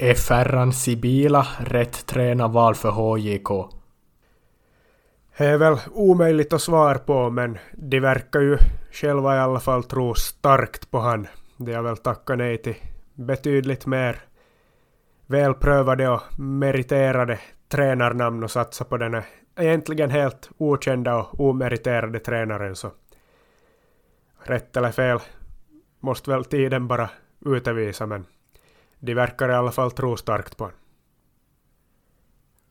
Är Ferran Sibila rätt tränarval för HJK? Det är väl omöjligt att svara på men de verkar ju själva i alla fall tro starkt på han. De har väl tackat nej till betydligt mer välprövade och meriterade tränarnamn och satsa på den egentligen helt okända och omeriterade tränaren så rätt eller fel måste väl tiden bara utvisa men de verkar i alla fall tro starkt på.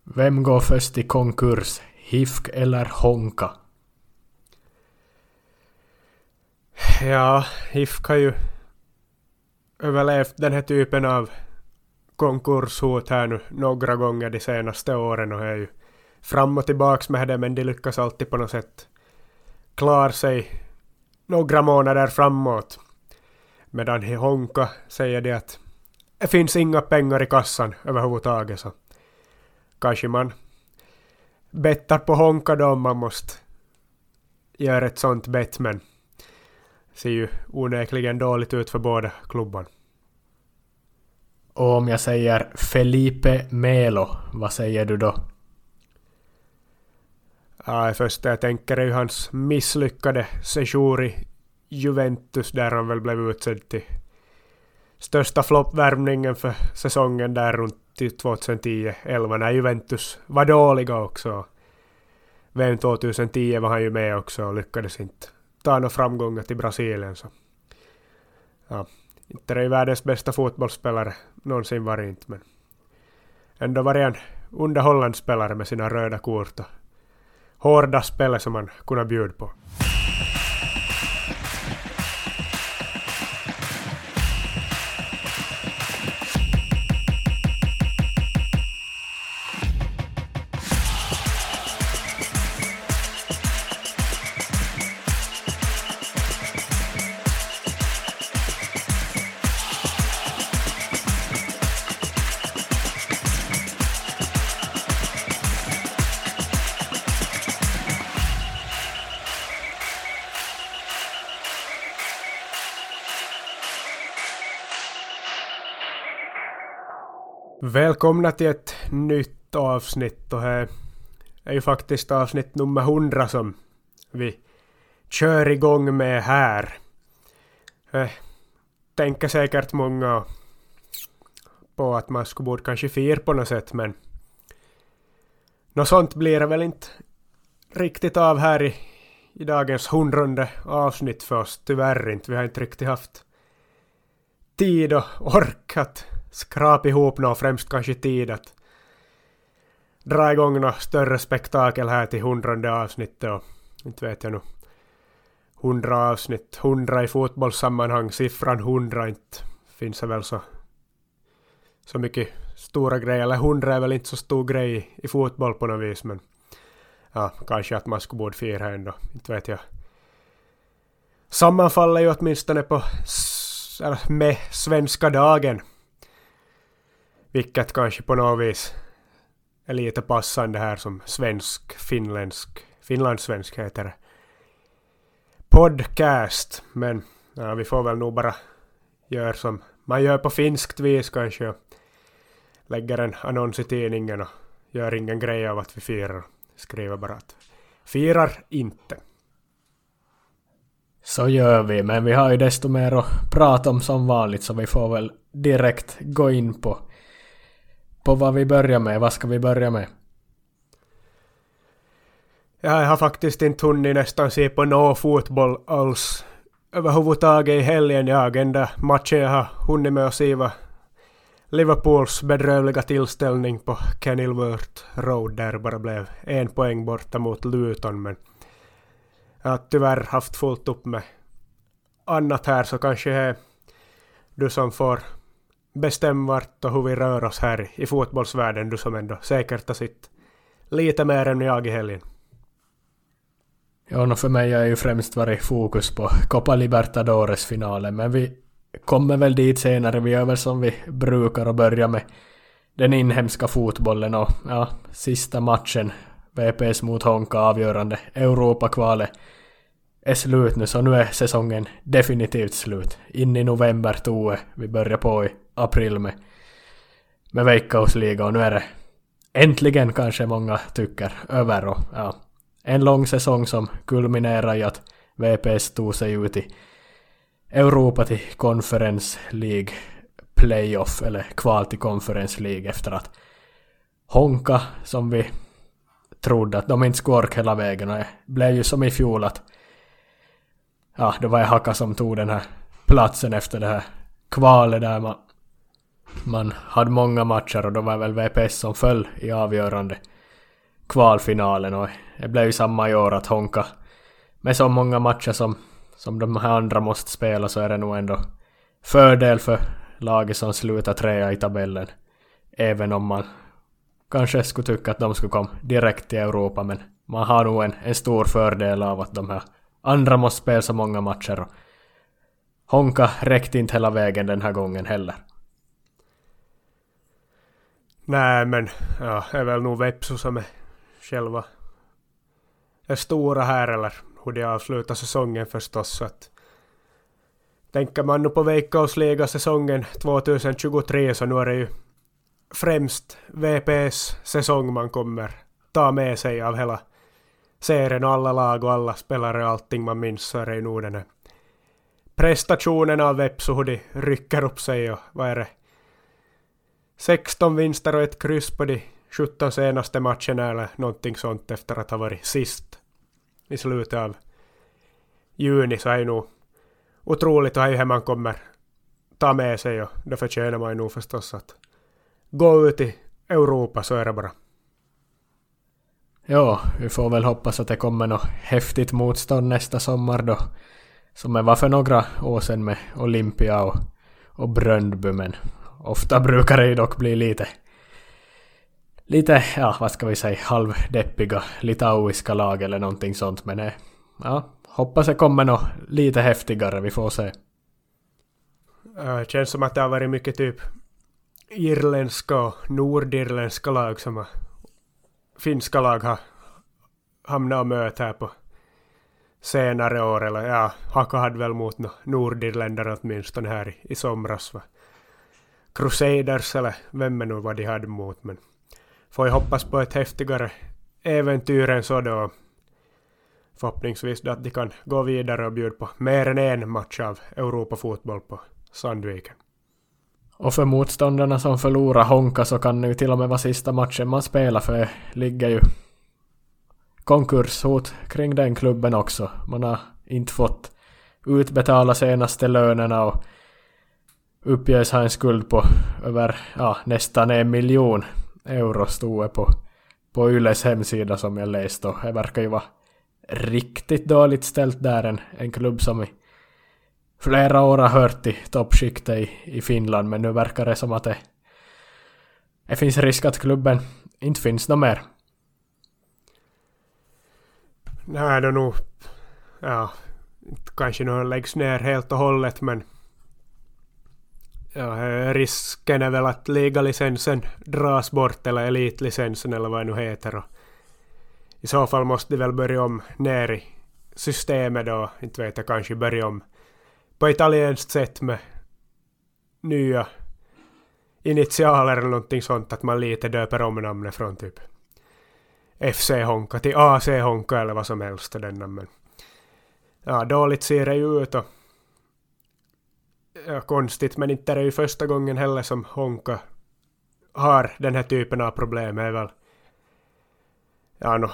Vem går först i konkurs, HIFK eller Honka? Ja, HIFK har ju överlevt den här typen av konkurshot här nu några gånger de senaste åren och är ju fram och tillbaks med det men de lyckas alltid på något sätt klara sig några månader framåt. Medan Honka säger de att det finns inga pengar i kassan överhuvudtaget så kanske man bettar på Honka då om man måste göra ett sånt bett men ser ju onekligen dåligt ut för båda klubbarna. Och om jag säger Felipe Melo, vad säger du då? Ja, det första jag tänker är ju hans misslyckade sejour i Juventus där han väl blev utsedd till största floppvärmningen för säsongen där runt typ 2010-11 när Juventus var dåliga också. VM 2010 var han ju med också och lyckades inte ta några framgångar till Brasilien. Så. Ja, inte är världens bästa fotbollsspelare någonsin varit inte men ändå var en underhållande spelare med sina röda kort och hårda spel som man kunde bjuda på. Välkomna till ett nytt avsnitt och det är ju faktiskt avsnitt nummer 100 som vi kör igång med här. Eh, tänker säkert många på att man skulle borde kanske fira på något sätt men något sånt blir det väl inte riktigt av här i, i dagens hundrade avsnitt för oss. Tyvärr inte. Vi har inte riktigt haft tid och ork att skrapa ihop något, främst kanske tid att dra igång något större spektakel här till hundrade avsnittet och inte vet jag nu. Hundra avsnitt, hundra i fotbollssammanhang, siffran hundra inte finns det väl så, så mycket stora grejer, eller hundra är väl inte så stor grej i fotboll på något vis men ja, kanske att man skulle borde fira ändå, inte vet jag. Sammanfaller ju åtminstone på med svenska dagen vilket kanske på något vis är lite passande här som svensk, finländsk, finlandssvensk heter det. Podcast, men ja, vi får väl nog bara göra som man gör på finskt vis kanske. Lägger en annons i tidningen och gör ingen grej av att vi firar. Skriver bara att firar inte. Så gör vi, men vi har ju desto mer att prata om som vanligt så vi får väl direkt gå in på på vad vi börjar med. Vad ska vi börja med? Jag har faktiskt inte hunnit nästan se på någon fotboll alls överhuvudtaget i helgen. Jag enda matchen jag har hunnit med att se var Liverpools bedrövliga tillställning på Kenilworth Road där det bara blev en poäng borta mot Luton men jag har tyvärr haft fullt upp med annat här så kanske är du som får bestäm vart och hur vi rör oss här i fotbollsvärlden, du som ändå säkert har sitt lite mer än jag i helgen. Ja, för mig har ju främst varit fokus på Copa Libertadores-finalen, men vi kommer väl dit senare. Vi gör väl som vi brukar och börjar med den inhemska fotbollen och ja, sista matchen, VPS mot Honka avgörande Europakvalet är slut nu, så nu är säsongen definitivt slut. In i november tog vi börjar på i april med med Veikkausliga och nu är det äntligen kanske många tycker över och ja, en lång säsong som kulminerar i att VPS tog sig ut i Europa till Conference League Playoff eller kval till Conference League efter att Honka som vi trodde att de inte skulle orka hela vägen. Och det blev ju som i fjol att ja, det var Haka som tog den här platsen efter det här kvalet där man, man hade många matcher och då var väl VPS som föll i avgörande kvalfinalen och det blev ju samma i år att Honka med så många matcher som, som de här andra måste spela så är det nog ändå fördel för laget som slutar trea i tabellen. Även om man kanske skulle tycka att de skulle komma direkt till Europa men man har nog en, en stor fördel av att de här andra måste spela så många matcher. Och Honka räckte inte hela vägen den här gången heller. Nej men, ja, det är väl nog Vepsu som är själva det stora här eller hur de avslutar säsongen förstås. Så att tänker man nu på Veikkausliga-säsongen 2023 så nu är det ju främst VPS säsong man kommer ta med sig av hela serien och alla lag och alla spelare och allting man minns så är det ju nog den här prestationen av Vepsu hur de rycker upp sig och vad är det 16 vinster och ett kryss på de 17 senaste matcherna eller någonting sånt efter att ha varit sist i slutet av juni så är ju nog otroligt och är ju hur man kommer ta med sig och då förtjänar man ju nog förstås att gå ut i Europa så är det bara. Ja, vi får väl hoppas att det kommer något häftigt motstånd nästa sommar då. Som det var för några år sedan med Olympia och, och Bröndby men ofta brukar det ju dock bli lite lite, ja vad ska vi säga, halvdeppiga litauiska lag eller någonting sånt men eh, ja, hoppas det kommer något lite häftigare, vi får se. Äh, det känns som att det har varit mycket typ irländska och nordirländska lag som har, finska lag har hamnat och mött här på senare år. Eller ja, Haka hade väl mot no, nordirländare åtminstone här i, i somras. Va? Crusaders eller vem nu vad de hade mot. Men får jag hoppas på ett häftigare äventyr än så då. Förhoppningsvis då att de kan gå vidare och bjuda på mer än en match av Europafotboll på Sandviken. Och för motståndarna som förlorar Honka så kan det ju till och med vara sista matchen man spelar för det ligger ju konkurshot kring den klubben också. Man har inte fått utbetala senaste lönerna och uppges ha en skuld på över ja, nästan en miljon euro stod det på, på Yles hemsida som jag läste och det verkar ju vara riktigt dåligt ställt där en, en klubb som i flera år har hört till toppskiktet i, i Finland men nu verkar det som att det, det finns risk att klubben inte finns något mer. Nej, det är nog... Ja, kanske nu läggs ner helt och hållet men... Ja, risken är väl att ligalicensen dras bort eller elitlicensen eller vad det nu heter. Och I så fall måste de väl börja om ner i systemet då, inte vet jag, kanske börja om på italienskt sätt med nya initialer eller någonting sånt, att man lite döper om namnet från typ FC Honka till AC Honka eller vad som helst. Den men ja, dåligt ser det ju ut och ja, konstigt, men inte är det ju första gången heller som Honka har den här typen av problem. Det är väl ja, no,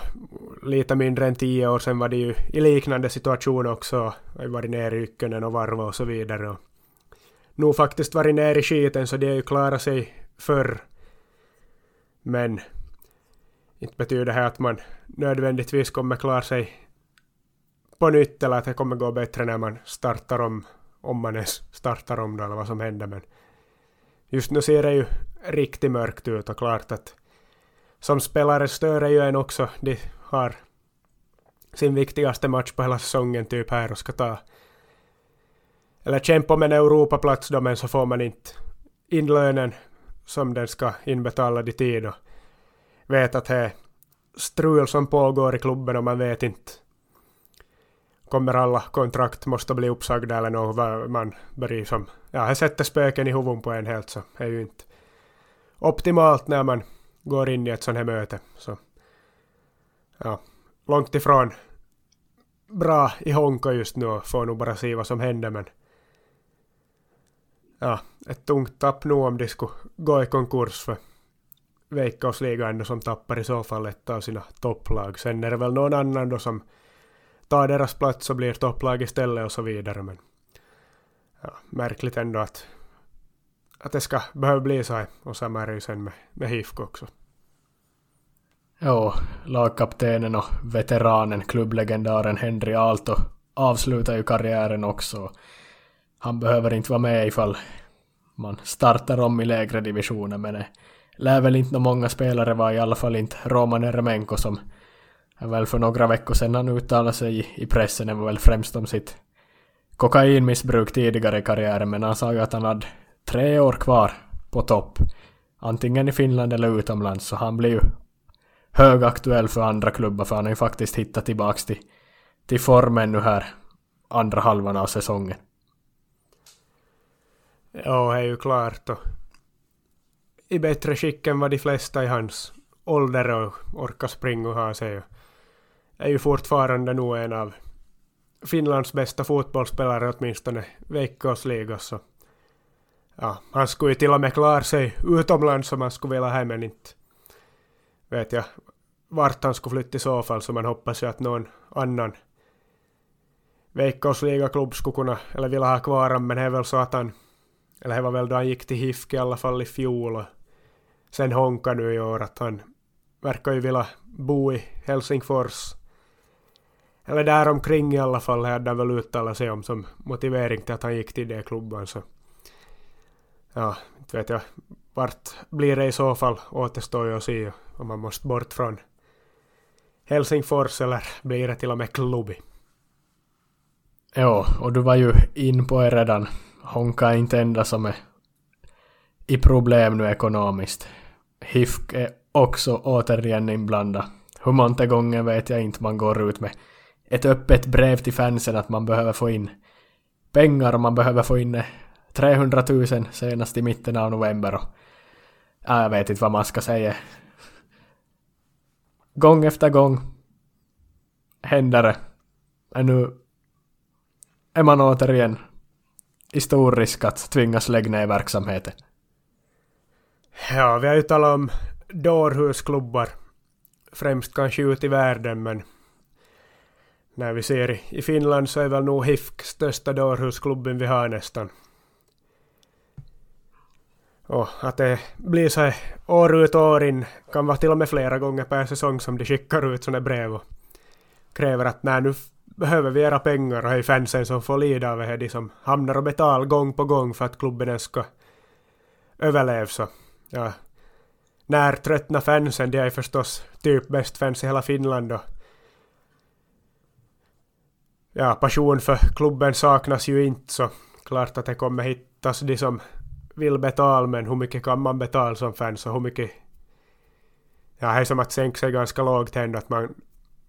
lite mindre än tio år sedan var det ju i liknande situation också. Jag har varit nere i Ykkönen och Varva och så vidare. Och nog faktiskt varit nere i skiten så de har ju klarat sig förr. Men inte betyder det här att man nödvändigtvis kommer klara sig på nytt eller att det kommer gå bättre när man startar om, om man ens startar om då eller vad som händer. Men just nu ser det ju riktigt mörkt ut och klart att som spelare stör det ju en också. De har sin viktigaste match på hela säsongen typ här och ska ta eller kämpa med en Europaplats då men så får man inte in lönen som den ska inbetala i tid och vet att det är strul som pågår i klubben och man vet inte kommer alla kontrakt måste bli uppsagda eller något man börjar som ja det sätter spöken i huvudet på en helt så det är ju inte optimalt när man går in i ett sånt här möte. Så, ja, långt ifrån bra i Honka just nu och får nog bara se vad som händer men ja, ett tungt tapp nu om de skulle gå i konkurs för Veikkausliga ändå som tappar i så fall ett av sina topplag. Sen är det väl någon annan då som tar deras plats och blir topplag istället och så vidare. Men ja, märkligt ändå att, att det ska behöva bli så här. Och samma är det ju sen med, med HIFK också. Ja, lagkaptenen och veteranen, klubblegendaren Henry Aalto avslutar ju karriären också. Han behöver inte vara med ifall man startar om i lägre divisioner men det lär väl inte många spelare vara, i alla fall inte Roman Eremenko som väl för några veckor sedan han uttalade sig i, i pressen, det var väl främst om sitt kokainmissbruk tidigare i karriären men han sa ju att han hade tre år kvar på topp. Antingen i Finland eller utomlands så han blir ju högaktuell för andra klubbar för han har ju faktiskt hittat tillbaks till, till formen nu här andra halvan av säsongen. Ja, det är ju klart och i bättre skick än vad de flesta i hans ålder och orkar springa och ha sig. Är ju fortfarande nog en av Finlands bästa fotbollsspelare åtminstone Veikkausliga. så ja, han skulle ju till och med klara sig utomlands om han skulle vilja hem men inte vet jag vart han skulle flytta i så fall så man hoppas ju att någon annan Veikkausliga-klubb skulle kunna eller vilja ha kvar honom men det är väl så att han eller det var väl då han gick till HIFK i alla fall i fjol och sen Honka nu i år att han verkar ju vilja bo i Helsingfors. Eller däromkring i alla fall hade han väl uttalat sig om som motivering till att han gick till den klubban så. Ja, inte vet jag. Vart blir det i så fall återstår ju att se om man måste bort från Helsingfors eller blir det till och med klubbi. Ja, och du var ju in på det redan. Honka är inte enda som är i problem nu ekonomiskt. HIFK är också återigen inblandad. Hur många gånger vet jag inte man går ut med ett öppet brev till fansen att man behöver få in pengar och man behöver få in 300 000 senast i mitten av november och ja, jag vet inte vad man ska säga. Gång efter gång händer det. Men nu är man återigen i stor risk att tvingas lägga ner verksamheten. Ja, vi har ju talat om dårhusklubbar. Främst kanske ut i världen, men när vi ser i Finland så är väl nog HIFK största dårhusklubben vi har nästan. Och att det blir så här år ut och år in, kan vara till och med flera gånger per säsong som de skickar ut sådana brev och kräver att när nu behöver vi era pengar och det är fansen som får lida av det, de som hamnar och betalar gång på gång för att klubben ens ska överleva så ja, när tröttna fansen, de är förstås typ bäst fans i hela Finland och ja, passion för klubben saknas ju inte så klart att det kommer hittas de som vill betala men hur mycket kan man betala som fans och hur mycket ja, det är som att sänka sig ganska lågt ändå att man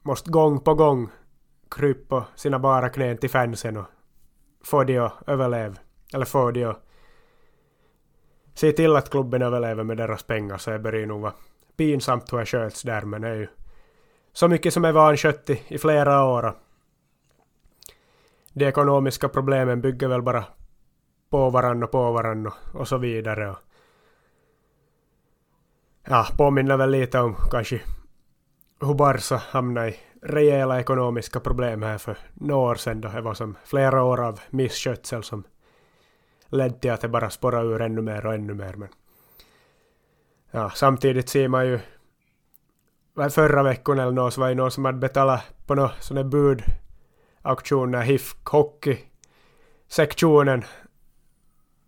måste gång på gång krypa sina bara knän till fansen och få de att överleva eller få de att se till att klubben överlever med deras pengar så det börjar nog vara pinsamt hur det sköts där men det är ju så mycket som är vanskött i, i flera år. De ekonomiska problemen bygger väl bara på varandra och på varandra och, så vidare. Och ja, påminner väl lite om kanske hur Barca hamnade i rejäla ekonomiska problem här för några år sedan då det var som flera år av misskötsel som ledde till att det bara spårade ur ännu mer och ännu mer. Men ja, samtidigt ser man ju förra veckan eller något så var det någon som hade betalat på något sånt här auktioner. HIF Hockey-sektionen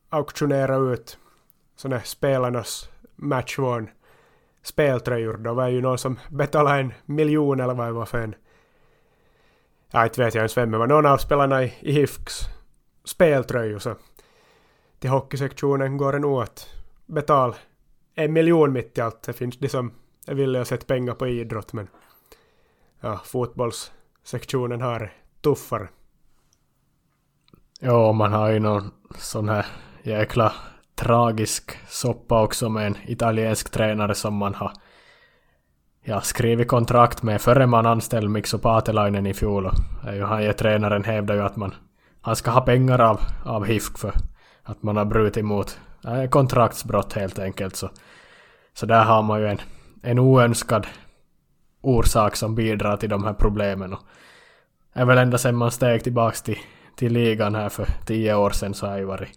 auktionerade ut såna spelarnas matchworn speltröjor. Då var ju någon som betalade en miljon eller vad det var för en ja, inte vet jag ens vem, men var någon av spelarna i, i HIFKs speltröjor så till hockeysektionen går det nog att betala en miljon mitt i allt. Det finns de som är villiga att sätta pengar på idrott men ja, fotbollssektionen har tuffare. Ja, man har ju någon sån här jäkla tragisk soppa också med en italiensk tränare som man har ja, skrivit kontrakt med före man anställde Mikso Patelainen i fjol. Och han ger tränaren hävdar ju att man han ska ha pengar av, av HIFK för att man har brutit mot äh, kontraktsbrott helt enkelt. Så, så där har man ju en, en oönskad orsak som bidrar till de här problemen. Och är väl ända sedan man steg tillbaks till, till ligan här för tio år sedan så har ju varit...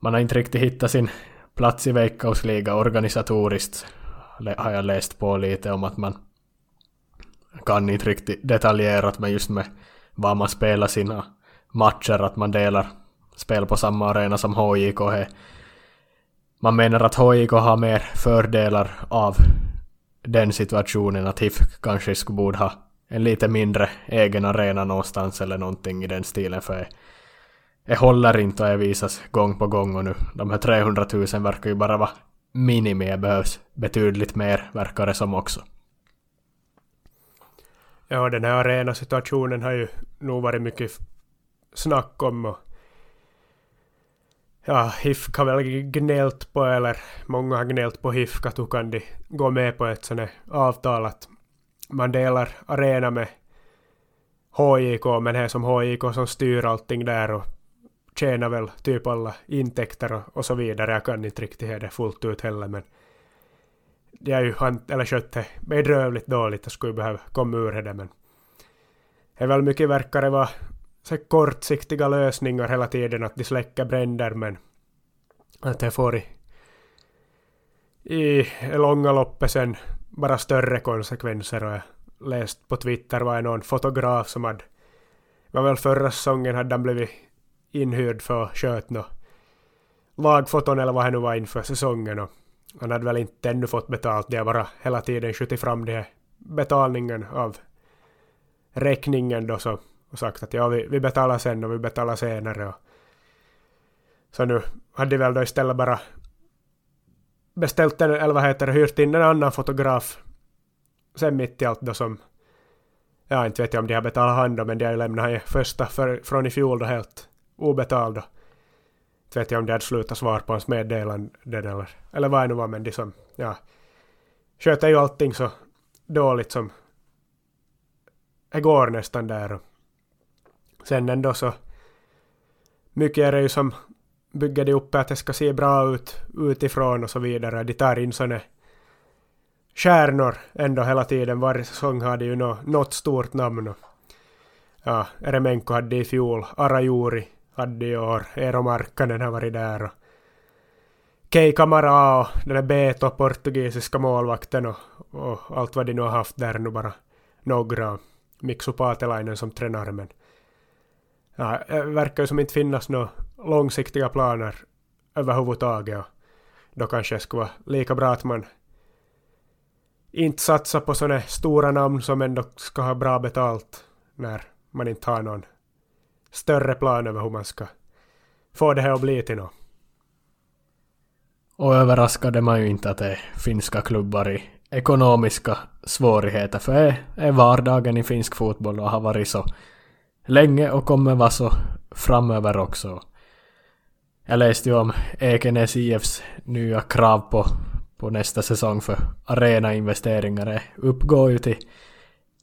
Man har inte riktigt hittat sin plats i Veikkausliga organisatoriskt. Har jag läst på lite om att man kan inte riktigt detaljerat men just med var man spelar sina matcher, att man delar spel på samma arena som HJK. Man menar att HJK har mer fördelar av den situationen att HIF kanske skulle borde ha en lite mindre egen arena någonstans eller någonting i den stilen för det håller inte och det visas gång på gång och nu de här 300 000 verkar ju bara vara minimi, det behövs betydligt mer verkar det som också. Ja, den här arenasituationen har ju nog varit mycket snack om och ja, HIFK har väl gnällt på, eller många har gnällt på HIFK att hur kan de gå med på ett sånt avtal att man delar arena med HJK, men det är som HJK som styr allting där och tjänar väl typ alla intäkter och, och så vidare. Jag kan inte riktigt det fullt ut heller, men de har ju eller skött det bedrövligt dåligt och skulle behöva komma ur det, men det är väl mycket verkar det vara så kortsiktiga lösningar hela tiden, att de släcker bränder, men att det får i, i långa loppet sen bara större konsekvenser. Och jag läst på Twitter var det någon fotograf som hade, var väl förra säsongen hade han blivit inhyrd för att sköta något lagfoton eller vad det nu var inför säsongen. Och han hade väl inte ännu fått betalt, det har bara hela tiden skjutit fram det här betalningen av räkningen då så och sagt att ja, vi, vi betalar sen och vi betalar senare. Och så nu hade de väl då istället bara beställt en, eller vad heter det, hyrt in en annan fotograf sen mitt i allt då som ja, inte vet jag om de har betalat hand då, men de har ju lämnat han första för, från i fjol då helt obetald. Inte vet jag om de hade slutat svara på hans meddelande eller, eller vad det nu var, men de som, ja, sköter ju allting så dåligt som det går nästan där. Och sen ändå så mycket är det ju som bygger det upp att det ska se bra ut utifrån och så vidare. De tar in sådana stjärnor ändå hela tiden. Varje säsong har de ju något, något stort namn. Ja, Eremenko hade i fjol, Arajuri hade i år, Eero Markkanen har varit där. Och Kei Kamara och den där Beto, portugisiska målvakten och, och, allt vad de nu har haft där nu bara några. Miksu Paatelainen som tränare men ja, det verkar ju som inte finnas några långsiktiga planer överhuvudtaget. Och då kanske det skulle vara lika bra att man inte satsar på sådana stora namn som ändå ska ha bra betalt när man inte har någon större plan över hur man ska få det här att bli till något. Och överraskade man ju inte att det är finska klubbar i ekonomiska svårigheter, för det är vardagen i finsk fotboll och har varit så länge och kommer vara så framöver också. Jag läste ju om Ekenäs IFs nya krav på, på nästa säsong för arenainvesteringar. Det uppgår ju till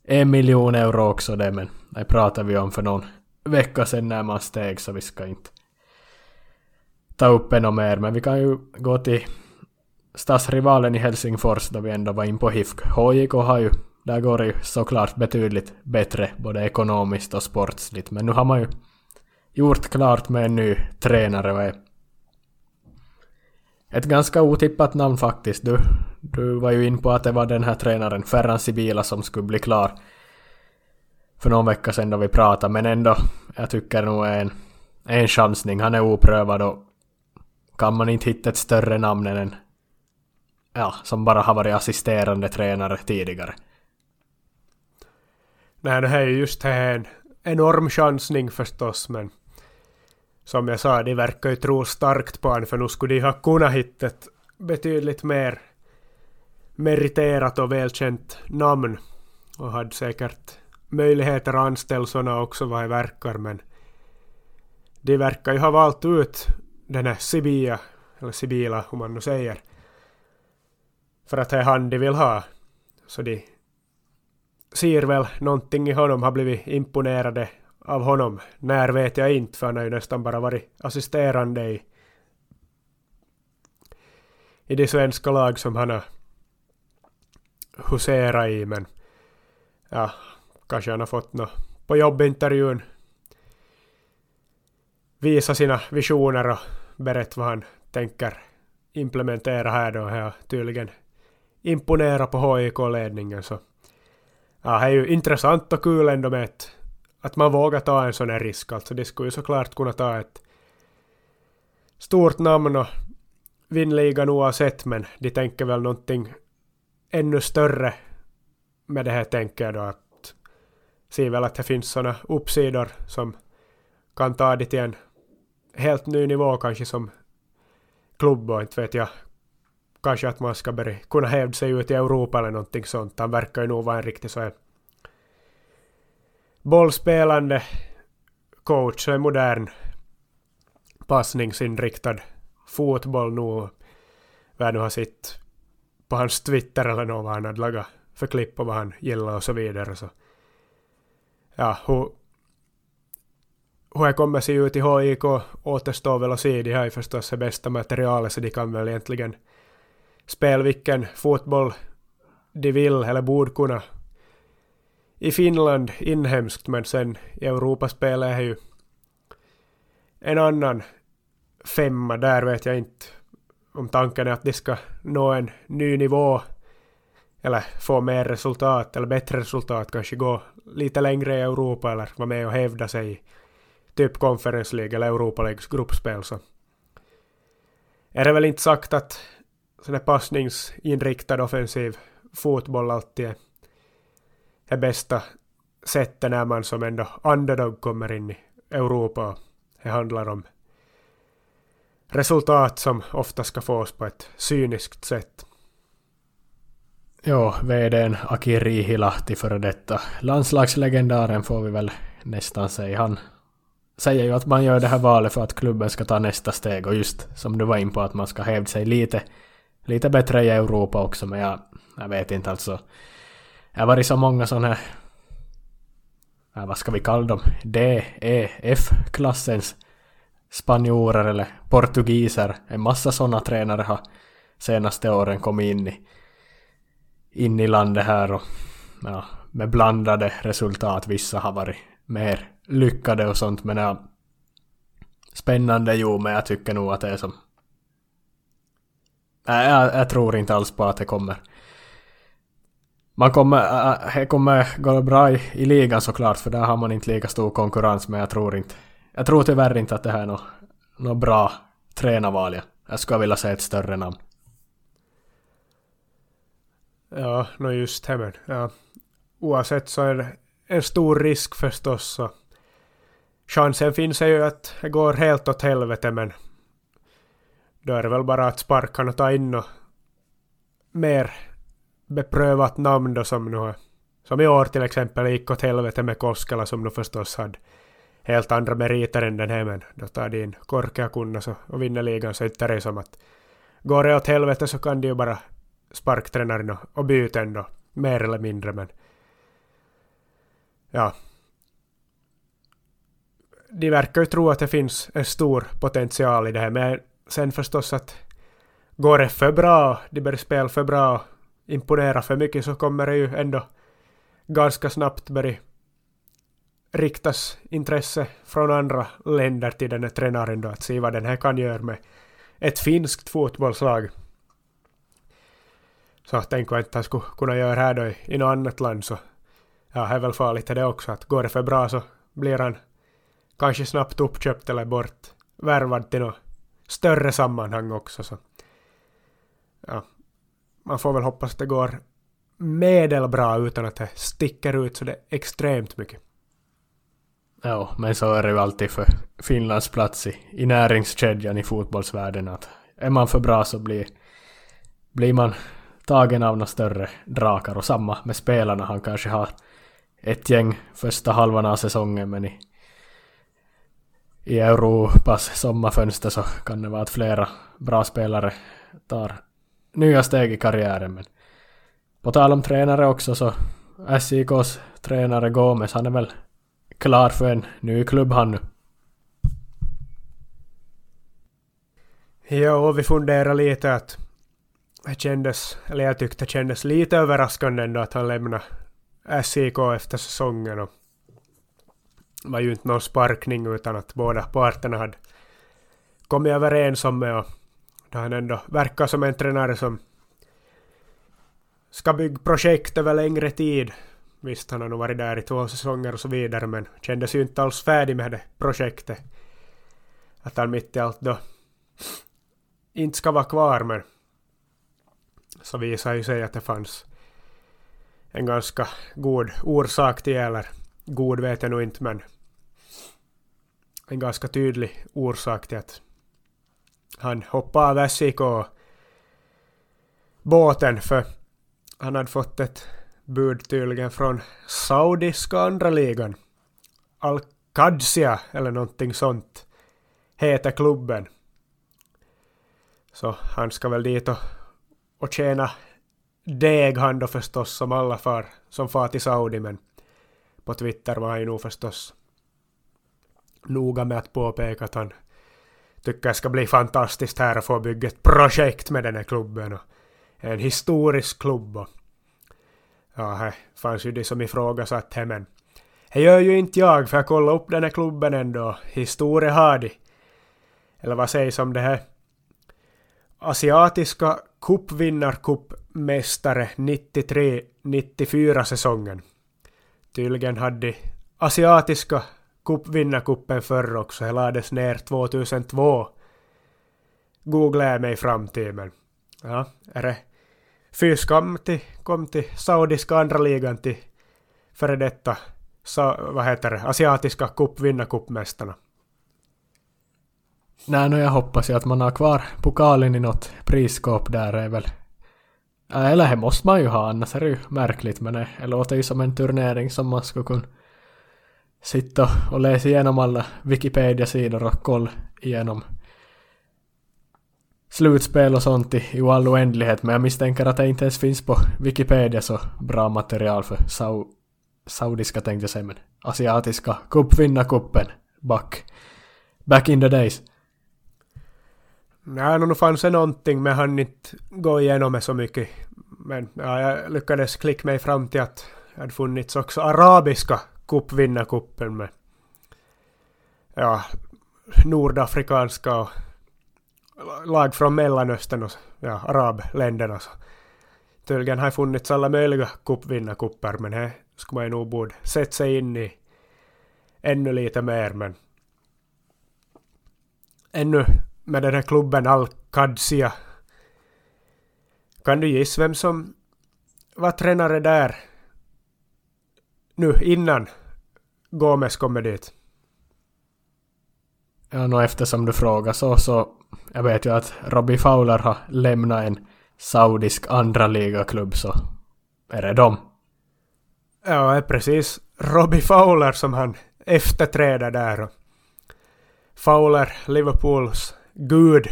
en miljon euro också det, men det pratade vi om för någon vecka sedan när man steg, så vi ska inte ta upp ännu mer. Men vi kan ju gå till stadsrivalen i Helsingfors då vi ändå var in på HIFK. HJK har ju där går det ju såklart betydligt bättre både ekonomiskt och sportsligt. Men nu har man ju gjort klart med en ny tränare och är ett ganska otippat namn faktiskt. Du, du var ju in på att det var den här tränaren Ferran Sibila som skulle bli klar för någon vecka sedan då vi pratade. Men ändå, jag tycker nog en, en chansning. Han är oprövad och kan man inte hitta ett större namn än en ja, som bara har varit assisterande tränare tidigare. Nej, det här är just här en enorm chansning förstås, men som jag sa, de verkar ju tro starkt på honom, för nu skulle de ha kunnat hitta ett betydligt mer meriterat och välkänt namn och hade säkert möjligheter att anställa sådana också vad det verkar, men de verkar ju ha valt ut den här Sibia, eller Sibila, hur man nu säger. För att det är han de vill ha. Så de ser väl någonting i honom, har blivit imponerade av honom. När vet jag inte, för han har ju nästan bara varit assisterande i, i de svenska lag som han har huserat i, men ja, kanske han har fått något på jobbintervjun visa sina visioner och berätta vad han tänker implementera här då. Här tydligen imponerat på HIK-ledningen så ja, det är ju intressant och kul ändå med ett, att man vågar ta en sån här risk. Alltså det skulle ju såklart kunna ta ett stort namn och vinna ligan oavsett men de tänker väl någonting ännu större med det här tänker jag då att se väl att det finns såna uppsidor som kan ta det till en helt ny nivå kanske som klubb och inte vet jag. Kanske att man ska börja kunna hävda sig ut i Europa eller någonting sånt. Han verkar ju nog vara en riktig så här bollspelande coach, och en modern passningsinriktad fotboll nu. Vad nu har sett på hans Twitter eller något vad han hade lagat för klipp och vad han gillar och så vidare. Så. Ja, hur, hur det kommer se ut i HIK återstår väl att se. De har ju förstås det bästa materialet så de kan väl egentligen spela vilken fotboll de vill eller borde kunna. I Finland inhemskt men sen i Europaspelet är ju en annan femma. Där vet jag inte om tanken är att de ska nå en ny nivå eller få mer resultat eller bättre resultat, kanske gå lite längre i Europa eller vara med och hävda sig typ Conference League eller Europa Leagues gruppspel så är det väl inte sagt att sån här passningsinriktad offensiv fotboll alltid är det bästa sättet när man som ändå underdog kommer in i Europa. Det handlar om resultat som ofta ska fås på ett cyniskt sätt. Ja, VDn Aki Rihilahti före detta landslagslegendaren får vi väl nästan säga. Han säger ju att man gör det här valet för att klubben ska ta nästa steg och just som du var in på att man ska hävda sig lite, lite bättre i Europa också men jag, jag vet inte alltså. Det har varit så många sådana här, äh, vad ska vi kalla dem, D, E, F-klassens spanjorer eller portugiser. En massa sådana tränare har senaste åren kommit in i, in i landet här och ja, med blandade resultat. Vissa har varit mer lyckade och sånt men ja, spännande jo men jag tycker nog att det är som Nej, jag, jag tror inte alls på att det kommer man kommer, det kommer gå bra i, i ligan såklart för där har man inte lika stor konkurrens men jag tror inte jag tror tyvärr inte att det här är något, något bra tränarval. Jag skulle vilja se ett större namn. Ja, no just det men ja. Oavsett så är det en stor risk förstås så chansen finns ju att det går helt åt helvete men då är det väl bara att sparka och ta in och mer beprövat namn då som nu som i år till exempel gick åt helvete med Koskela som nu förstås hade helt andra meriter än den här men då tar de in Korkeakunnas och, och vinner ligan så inte är det som att går det åt helvete så kan de ju bara sparktränaren och, och byta ändå mer eller mindre men ja. De verkar ju tro att det finns en stor potential i det här, men sen förstås att går det för bra, de börjar spela för bra, imponera för mycket så kommer det ju ändå ganska snabbt börja riktas intresse från andra länder till den här tränaren då, att se vad den här kan göra med ett finskt fotbollslag. Så tänk vad han skulle kunna göra här då i, i något annat land så ja, det är väl farligt det också att går det för bra så blir han kanske snabbt uppköpt eller bort värvad till något större sammanhang också. Så. Ja, man får väl hoppas att det går medelbra utan att det sticker ut så det är extremt mycket. Ja, men så är det ju alltid för Finlands plats i, i näringskedjan i fotbollsvärlden att är man för bra så blir, blir man tagen av några större drakar och samma med spelarna. Han kanske har ett gäng första halvan av säsongen men i i Europas sommarfönster så kan det vara att flera bra spelare tar nya steg i karriären. Men på tal om tränare också så SIKs tränare Gomes, han är väl klar för en ny klubb han nu. Ja, och vi funderar lite att det kändes, eller jag tyckte det kändes lite överraskande ändå att han lämnade SIK efter säsongen. Och det var ju inte någon sparkning utan att båda parterna hade kommit överens om det och då han ändå verkar som en tränare som ska bygga projekt över längre tid. Visst, han har nog varit där i två säsonger och så vidare men kändes ju inte alls färdig med det projektet. Att han mitt i allt då inte ska vara kvar men så visar ju sig att det fanns en ganska god orsak till eller god vet jag nog inte men en ganska tydlig orsak till att han hoppade av SIK båten för han hade fått ett bud tydligen från saudiska andra ligan. Al-Qadsia eller någonting sånt heter klubben. Så han ska väl dit och, och tjäna deg han då förstås som alla far som far till Saudi men på Twitter var han ju nog förstås noga med att påpeka att han tycker det ska bli fantastiskt här att få bygga ett projekt med den här klubben. Och en historisk klubb. Och ja, det fanns ju de som ifrågasatte men det gör ju inte jag för jag kollar upp den här klubben ändå. Historia har de. Eller vad sägs om det här? Asiatiska cupvinnarcupmästare 93-94 säsongen. Tydligen hade asiatiska kupp, asiatiska cupvinnarcupen förr också. Det lades ner 2002. Googlade jag mig fram till men ja, är det Fys kom till, kom till saudiska andra ligan till före detta sa, vad heter det, asiatiska cupvinnarcupmästarna. Nej, nu jag hoppas ju att man har kvar pokalen i något prisskåp där är väl... Eller det måste man ju ha, annars är det ju märkligt men det, det låter ju som en turnering som man skulle kunna sitta och läsa igenom alla Wikipedia-sidor och kolla igenom slutspel och sånt i, i all oändlighet men jag misstänker att det inte ens finns på Wikipedia så bra material för sau, saudiska tänkte jag säga men asiatiska cupvinnarcupen back back in the days. Nej, nu fanns det någonting men han inte gå igenom det så mycket. Men ja, jag lyckades klicka mig fram till att det hade funnits också arabiska cupvinnarcupen med ja, nordafrikanska och lag från Mellanöstern och ja, arabländerna. Så tydligen har funnits alla möjliga cupvinnarcuper men det skulle man ju nog borde sätta sig in i ännu lite mer men ännu med den här klubben Al-Qadsia. Kan du gissa vem som var tränare där nu innan Gomes kommer dit? Ja, no, eftersom du frågar så, så jag vet ju att Robbie Fowler har lämnat en saudisk andra ligaklubb så är det dem. Ja, det är precis Robbie Fowler som han efterträder där. Fowler, Liverpools gud.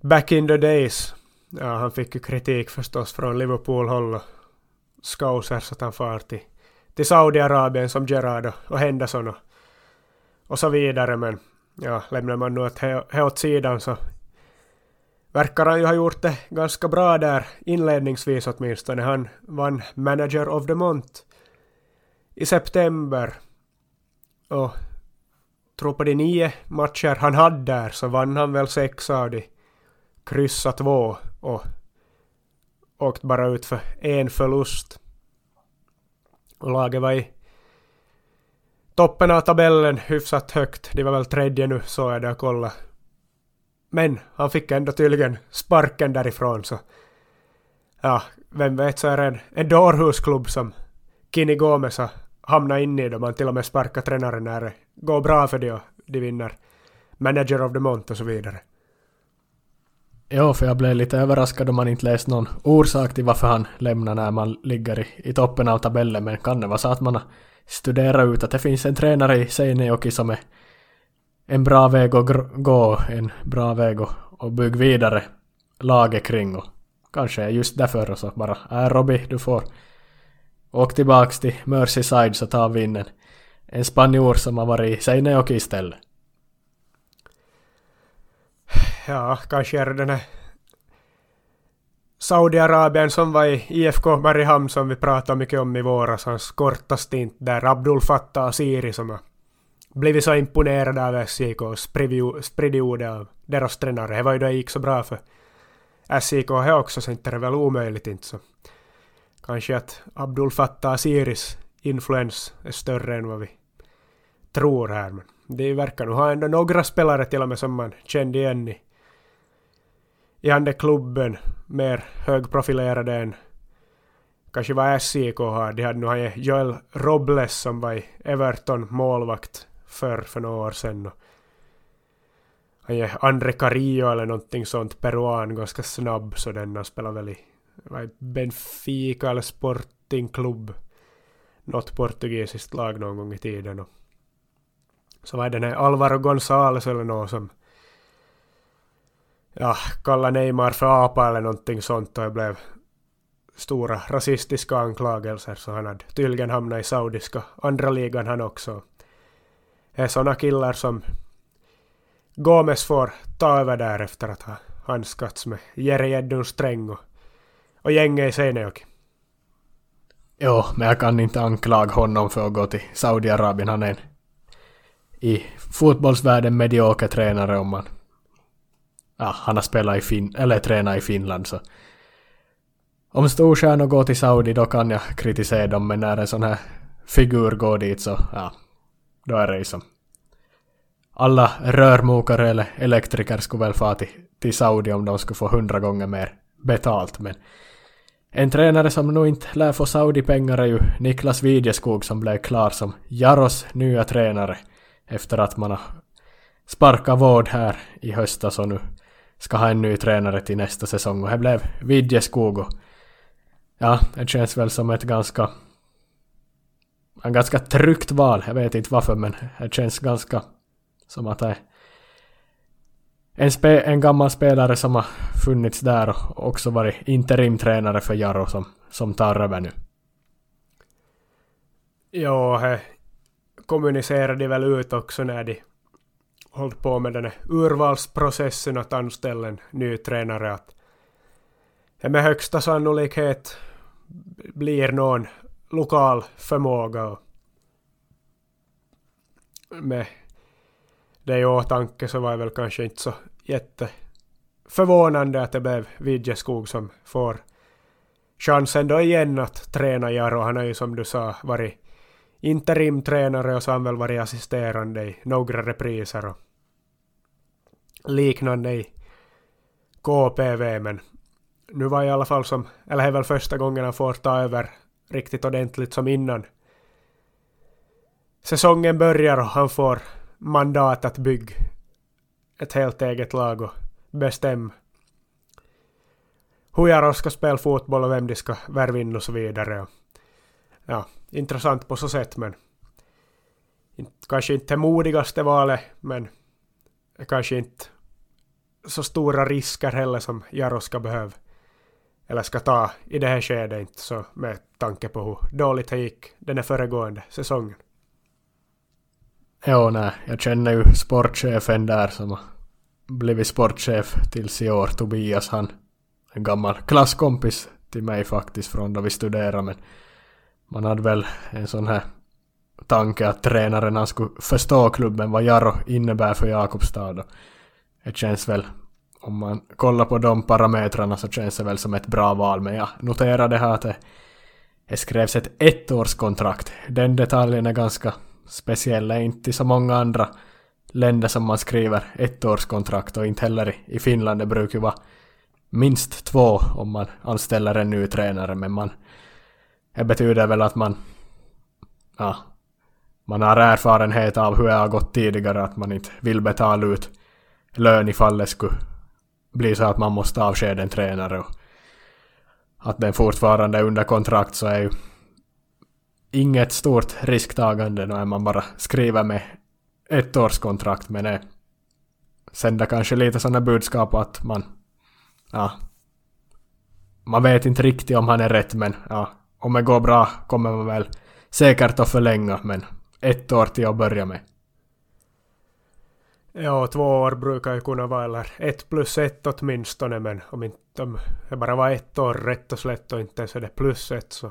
Back in the days. Ja, han fick ju kritik förstås från Liverpool-håll Scousers att han far till, till Saudiarabien som Gerard och Henderson och, och så vidare men ja, lämnar man nu det åt sidan så verkar han ju ha gjort det ganska bra där inledningsvis åtminstone. Han vann Manager of the Month i september och tror på de nio matcher han hade där så vann han väl sex av de, kryssa två och åkt bara ut för en förlust. Och laget var i toppen av tabellen hyfsat högt. De var väl tredje nu, så är det att kolla. Men han fick ändå tydligen sparken därifrån så... Ja, vem vet så är det en, en dårhusklubb som Kini Gomes har hamnat in i då man till och med sparkar tränaren när det går bra för det och de vinner Manager of the Month och så vidare. Ja, för jag blev lite överraskad om man inte läst någon orsak till varför han lämnar när man ligger i, i toppen av tabellen, men kan det vara så att man har studerat ut att det finns en tränare i Seinejoki som är en bra väg att gå, en bra väg att, att bygga vidare laget kring och kanske är just därför så bara äh, är Robby du får åk tillbaks till Merseyside så tar vi in en, en spanjor som har varit i Seinejoki istället. Ja, kanske är det den här Saudiarabien som var i IFK Mariehamn som vi pratade mycket om i våras, hans korta stint där, Abdul Fattah Asiri som har blivit så imponerad av SJK och spridit ordet av deras tränare. Det var ju då det gick så bra för SJK här också, så inte är det väl omöjligt inte så. Kanske att Abdul Fattah Asiris influens är större än vad vi tror här, men det verkar nog ha ändå några spelare till och med som man kände igen i, i den klubben mer högprofilerade än kanske vad SIK har. De hade nu Joel Robles som var i Everton målvakt för, för några år sedan. Han är André Carillo eller någonting sånt, peruan, ganska snabb, så denna spelar väl i Benfica eller Sporting Club. Något portugisiskt lag någon gång i tiden. Och så var det den här Alvaro Gonzales eller något som ja, kalla Neymar för apa eller någonting sånt och det blev stora rasistiska anklagelser så han hade tydligen hamnat i saudiska andra ligan han också. Det är sådana killar som Gomes får ta över där efter att ha handskats med Jerry Gäddun Sträng och, och gänget i Seinejoki. Jo, men jag kan inte anklaga honom för att gå till Saudiarabien. Han är en i fotbollsvärlden medioker tränare om man... Ja, han har spelat i fin eller tränat i Finland så... Om storstjärnor går till Saudi då kan jag kritisera dem men när en sån här figur går dit så ja, då är det ju som... Alla rörmokare eller elektriker skulle väl få till, till Saudi om de skulle få hundra gånger mer betalt men en tränare som nog inte lär få Saudi-pengar är ju Niklas Widjeskog som blev klar som Jaros nya tränare efter att man har sparkat vård här i höstas och nu ska ha en ny tränare till nästa säsong och det blev Vidjeskog. och ja, det känns väl som ett ganska en ganska tryggt val. Jag vet inte varför men det känns ganska som att det är en, spe, en gammal spelare som har funnits där och också varit interimtränare för Jarro som, som tar över nu. Ja, kommunicerade de väl ut också när de hållit på med den här urvalsprocessen att anställa en ny tränare att det med högsta sannolikhet blir någon lokal förmåga och med det i åtanke så var det väl kanske inte så jätteförvånande att det blev Vidjeskog som får chansen då igen att träna Jaro. Han har ju som du sa varit interimtränare och så har han väl varit assisterande i några repriser och liknande i KPV men nu var i alla fall som, eller det är väl första gången han får ta över riktigt ordentligt som innan säsongen börjar och han får mandat att bygga ett helt eget lag och bestämma hur jag ska spela fotboll och vem de ska värva in och så vidare. Ja, intressant på så sätt men kanske inte det modigaste valet men kanske inte så stora risker heller som Jaro ska behöva eller ska ta i det här skedet inte så med tanke på hur dåligt det gick den här föregående säsongen. Jo, nej, jag känner ju sportchefen där som har blivit sportchef tills i år, Tobias, han en gammal klasskompis till mig faktiskt från då vi studerade men man hade väl en sån här tanke att tränaren han skulle förstå klubben vad Jaro innebär för Jakobstad. Det känns väl, om man kollar på de parametrarna så känns det väl som ett bra val. Men jag noterade här att det, det skrevs ett ettårskontrakt. Den detaljen är ganska speciell. Det är inte så många andra länder som man skriver ettårskontrakt och inte heller i Finland. Det brukar ju vara minst två om man anställer en ny tränare men man det betyder väl att man ja, man har erfarenhet av hur det har gått tidigare att man inte vill betala ut lön ifall det skulle bli så att man måste avskeda en tränare och att den fortfarande är under kontrakt så är ju inget stort risktagande. När man bara skriver med ett års kontrakt men det sänder kanske lite sådana budskap att man ja, man vet inte riktigt om han är rätt men ja, om det går bra kommer man väl säkert att förlänga men ett år till att börja med. Ja, två år brukar ju kunna vara, eller ett plus ett åtminstone, men om inte om det bara var ett år rätt och slätt och inte ens är det plus ett så...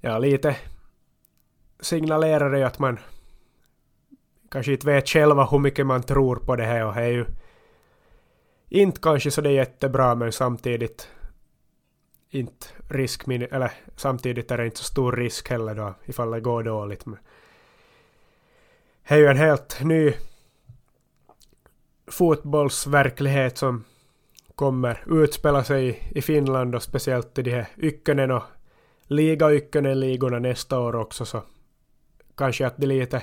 Ja, lite signalerar det ju att man kanske inte vet själva hur mycket man tror på det här och det är ju inte kanske så det är jättebra men samtidigt inte risk, eller samtidigt är det inte så stor risk heller då ifall det går dåligt. Men det är ju en helt ny fotbollsverklighet som kommer utspela sig i Finland och speciellt i de här Ykkönen och liga Ykkönen-ligorna nästa år också så kanske att de lite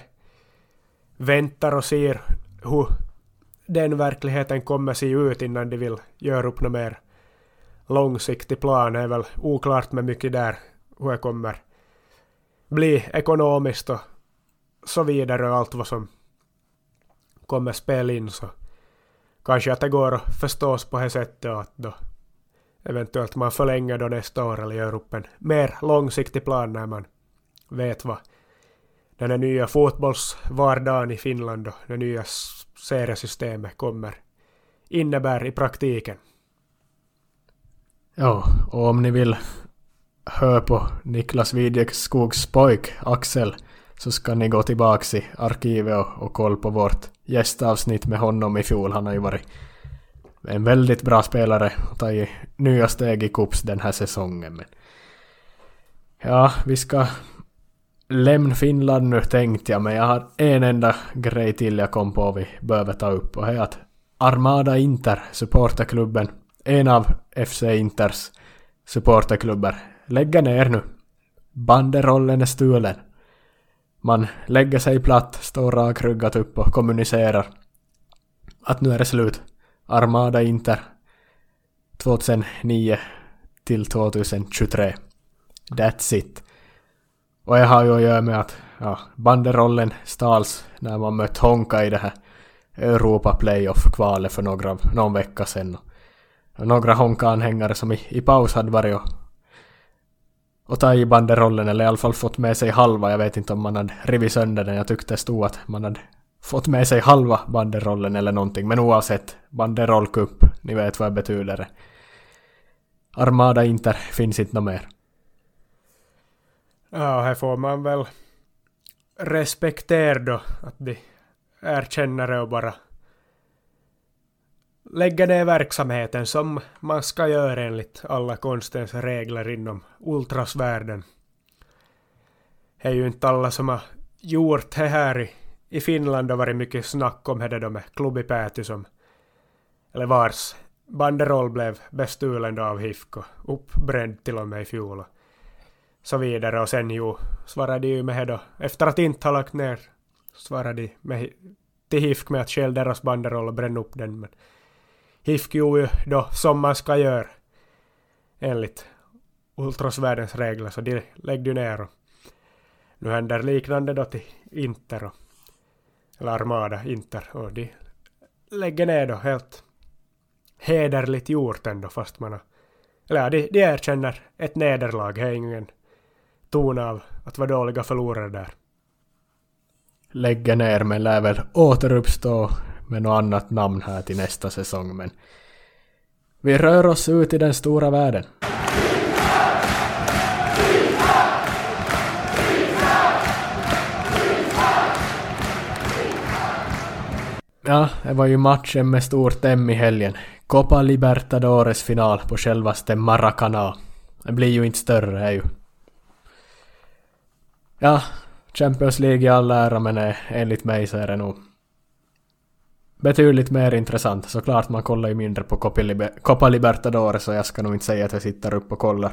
väntar och ser hur den verkligheten kommer se ut innan de vill göra upp något mer långsiktig plan. Det är väl oklart med mycket där hur det kommer bli ekonomiskt och så vidare och allt vad som kommer spela in så kanske att det går att förstås på det sättet att då eventuellt man förlänger då nästa år eller gör upp en mer långsiktig plan när man vet vad den här nya fotbollsvardagen i Finland och det nya seriesystemet kommer innebär i praktiken. Ja, och om ni vill höra på Niklas Widekskogs pojk Axel så ska ni gå tillbaks i arkivet och, och kolla på vårt gästavsnitt med honom i fjol. Han har ju varit en väldigt bra spelare och tagit nya steg i kups den här säsongen. Men ja, vi ska lämna Finland nu tänkte jag, men jag har en enda grej till jag kom på vi behöver ta upp och det är att Armada Inter, supporterklubben, en av FC Inters supporterklubbar, lägger ner nu. Banderollen är stulen. Man lägger sig platt, står rakryggat upp och kommunicerar att nu är det slut. Armada Inter 2009 till 2023. That's it. Och det har ju att göra med att ja, banderollen stals när man mött Honka i det här Europa Playoff-kvalet för några, någon vecka sedan. Och några Honka-anhängare som i, i paus hade varit och, och tagit banderollen, eller i alla fall fått med sig halva. Jag vet inte om man hade rivit sönder den. Jag tyckte det stod att man hade fått med sig halva banderollen eller någonting. Men oavsett, banderollkupp, ni vet vad det betyder. Armada Inter finns inte något mer. Ja, här får man väl respektera då att de erkänner det och bara lägger ner verksamheten som man ska göra enligt alla konstens regler inom ultrasvärlden. Det är ju inte alla som har gjort det här i, i Finland. och varit mycket snack om det då med Klubipäty som, eller vars banderoll blev bestulen då av HIFK och uppbränd till och med i fjol så vidare och sen ju svarade de ju med det då, efter att inte ha lagt ner, svarade de med, till HIFK med att skälla deras banderoll och bränna upp den. Men HIFK gjorde ju då som man ska göra enligt ultrasvärldens regler, så de lägger ju ner. Och nu händer liknande då till Inter och, eller Armada Inter och de lägger ner då helt hederligt gjort ändå fast man har eller ja, de, de erkänner ett nederlag, det är ingen ton av att vara dåliga förlorare där. Lägger ner men lär väl återuppstå med något annat namn här till nästa säsong men vi rör oss ut i den stora världen. Ja, det var ju matchen med stort M i helgen. Copa Libertadores final på självaste Maracana. Det blir ju inte större, är ju Ja, Champions League i all ära men eh, enligt mig så är det nog betydligt mer intressant. Såklart man kollar ju mindre på Copa Libertadores så jag ska nog inte säga att jag sitter upp och kollar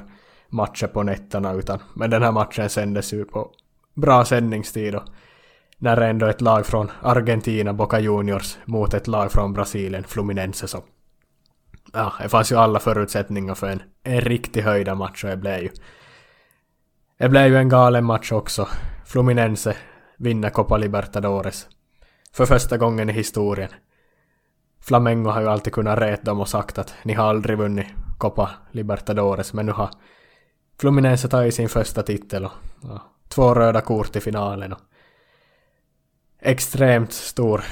matcher på nätterna utan men den här matchen sändes ju på bra sändningstid och när det ändå ett lag från Argentina, Boca Juniors, mot ett lag från Brasilien, Fluminense så ja, det fanns ju alla förutsättningar för en, en riktig höjda match och det blev ju Det blev ju en galen match också. Fluminense vinner Copa Libertadores. För första gången i historien. Flamengo har ju alltid kunnat reta dem och sagt att ni har aldrig vunnit Copa Libertadores, men nu har Fluminense tagit sin första titel och och två röda kort i finalen och extremt stor,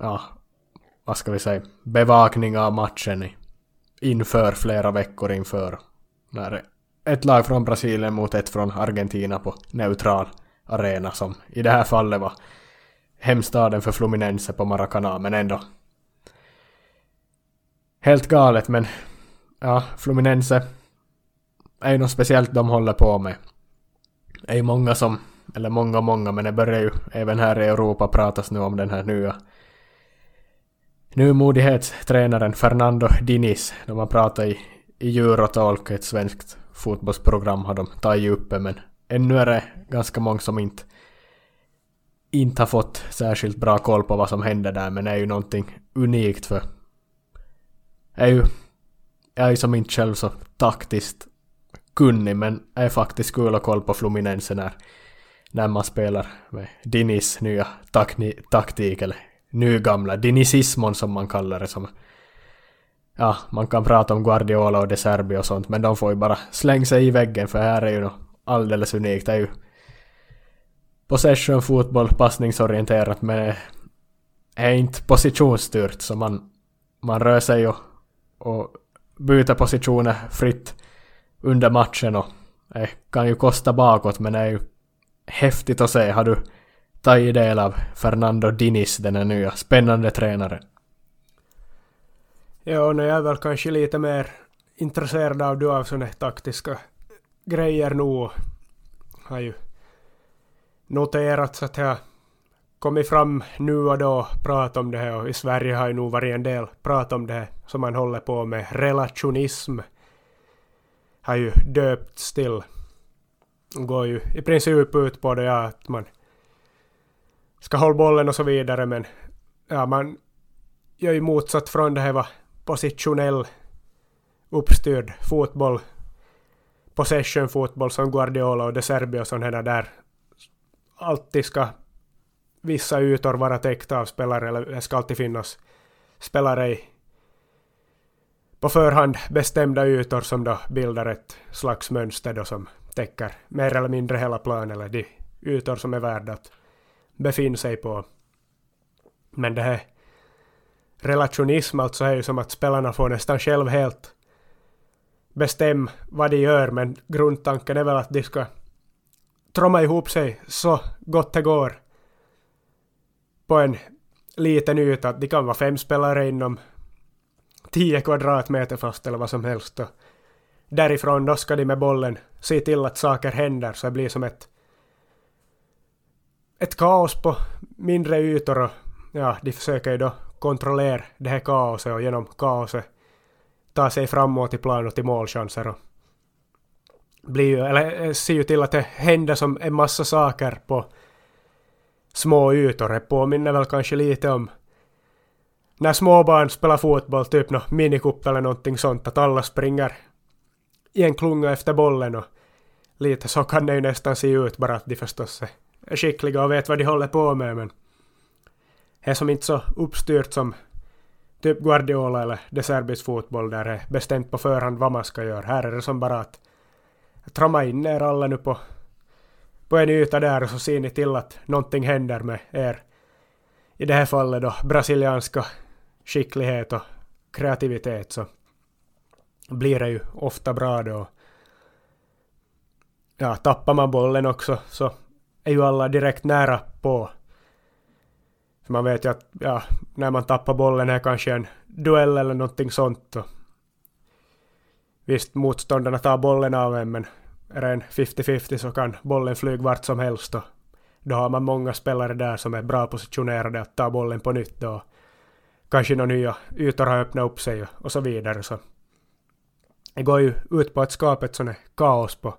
ja, vad ska vi säga, bevakning av matchen inför flera veckor inför. När ett lag från Brasilien mot ett från Argentina på neutral arena som i det här fallet var hemstaden för Fluminense på Maracana, men ändå helt galet, men ja, Fluminense är ju något speciellt de håller på med. Det är ju många som, eller många och många, men det börjar ju även här i Europa pratas nu om den här nya nymodighetstränaren Fernando Diniz. De har pratat i, i Eurotalk, ett svenskt fotbollsprogram har de tagit uppe, men ännu är det ganska många som inte inte har fått särskilt bra koll på vad som händer där, men det är ju någonting unikt för... Jag är ju... Jag är ju som inte själv så taktiskt kunnig, men är faktiskt kul att koll på Fluminense när, när man spelar med Dinis nya takni, taktik, eller nygamla Dinisismon som man kallar det som. Ja, man kan prata om Guardiola och De Serbi och sånt, men de får ju bara slänga sig i väggen, för här är ju något alldeles unikt. Det är ju possession fotboll, passningsorienterat, men är inte positionsstyrt, så man, man rör sig och, och byter positioner fritt under matchen och det kan ju kosta bakåt men det är ju häftigt att se. Har du tagit del av Fernando Diniz, den här nya spännande tränaren? Ja, nu är jag väl kanske lite mer intresserad av du av sådana taktiska grejer nu. Har ju noterat så att jag kommit fram nu och då prat om det här och i Sverige har ju nog varit en del prat om det här som man håller på med relationism har ju döpts till. Går ju i princip ut på det ja, att man ska hålla bollen och så vidare men ja, man gör ju motsatt från det här var positionell uppstyrd fotboll possession fotboll som Guardiola och De Serbio och sådana där alltid ska vissa ytor vara täckta av spelare eller det ska alltid finnas spelare i på förhand bestämda ytor som då bildar ett slags mönster då som täcker mer eller mindre hela planen eller de ytor som är värda att befinna sig på. Men det här relationism alltså är ju som att spelarna får nästan själv helt bestämma vad de gör men grundtanken är väl att de ska tromma ihop sig så gott det går på en liten yta. De kan vara fem spelare inom 10 kvadratmeter fast eller vad som helst. Och därifrån då ska de med bollen se till att saker händer så det blir som ett ett kaos på mindre ytor och ja, de försöker ju då kontrollera det här kaoset och genom kaoset ta sig framåt i plan och till målchanser och blir ju, eller eh, ser ju till att det händer som en massa saker på små ytor. Det påminner väl kanske lite om när småbarn spelar fotboll, typ någon minikupp eller någonting sånt, att alla springer i en klunga efter bollen och lite så kan det ju nästan se ut, bara att de förstås är skickliga och vet vad de håller på med, men det är som inte så uppstyrt som typ Guardiola eller De Serbis fotboll där det är bestämt på förhand vad man ska göra. Här är det som bara att trama in er alla nu på, på en yta där och så ser ni till att någonting händer med er. I det här fallet då brasilianska skicklighet och kreativitet så blir det ju ofta bra då. Ja, tappar man bollen också så är ju alla direkt nära på. För man vet ju att ja, när man tappar bollen är kanske en duell eller någonting sånt. Och visst, motståndarna tar bollen av en men är det en 50-50 så kan bollen flyga vart som helst. Och då har man många spelare där som är bra positionerade att ta bollen på nytt. Då kanske några nya ytor har öppnat upp sig och så vidare. Så det går ju ut på att skapa ett sånt kaos på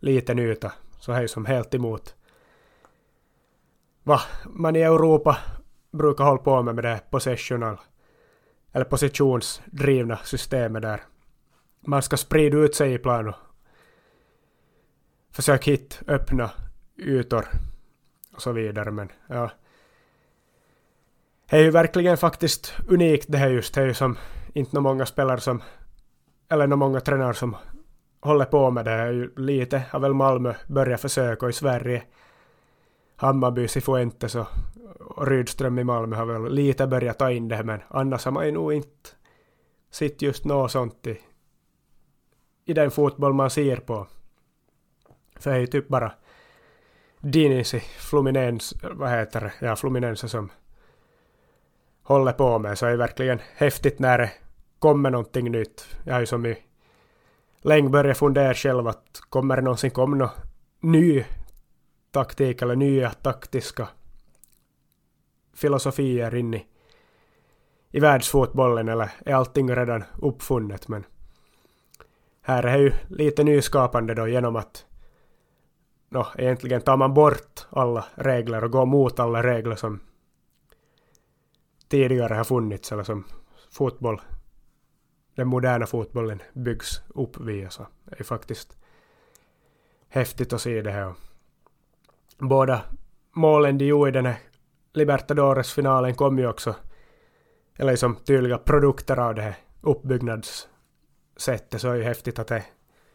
liten yta. Så är ju som helt emot vad man i Europa brukar hålla på med med det positional eller positionsdrivna systemet där man ska sprida ut sig i plan och försöka hitta öppna ytor och så vidare. Men ja, det är ju verkligen faktiskt unikt det här just. Det är ju som inte några många spelare som, eller några många tränare som håller på med det. är ju lite har väl Malmö börjat försöka och i Sverige Hammarby, Sifuentes och, och Rydström i Malmö har väl lite börjat ta in det men annars har man ju nog inte sett just något sånt i, i den fotboll man ser på. För det är ju typ bara ...Dinisi Fluminense, vad heter det, ja Fluminense som håller på med så är det verkligen häftigt när det kommer någonting nytt. Jag har ju som i länge börjat fundera själv att kommer det någonsin komma någon ny taktik eller nya taktiska filosofier in i, i världsfotbollen eller är allting redan uppfunnet men här är ju lite nyskapande då genom att no, egentligen tar man bort alla regler och går mot alla regler som tidigare har funnits eller som fotboll, den moderna fotbollen byggs upp via så det är faktiskt häftigt att se det här. Båda målen de gjorde i den här Libertadores-finalen kom ju också, eller som tydliga produkter av det här uppbyggnads sättet så är det ju häftigt att det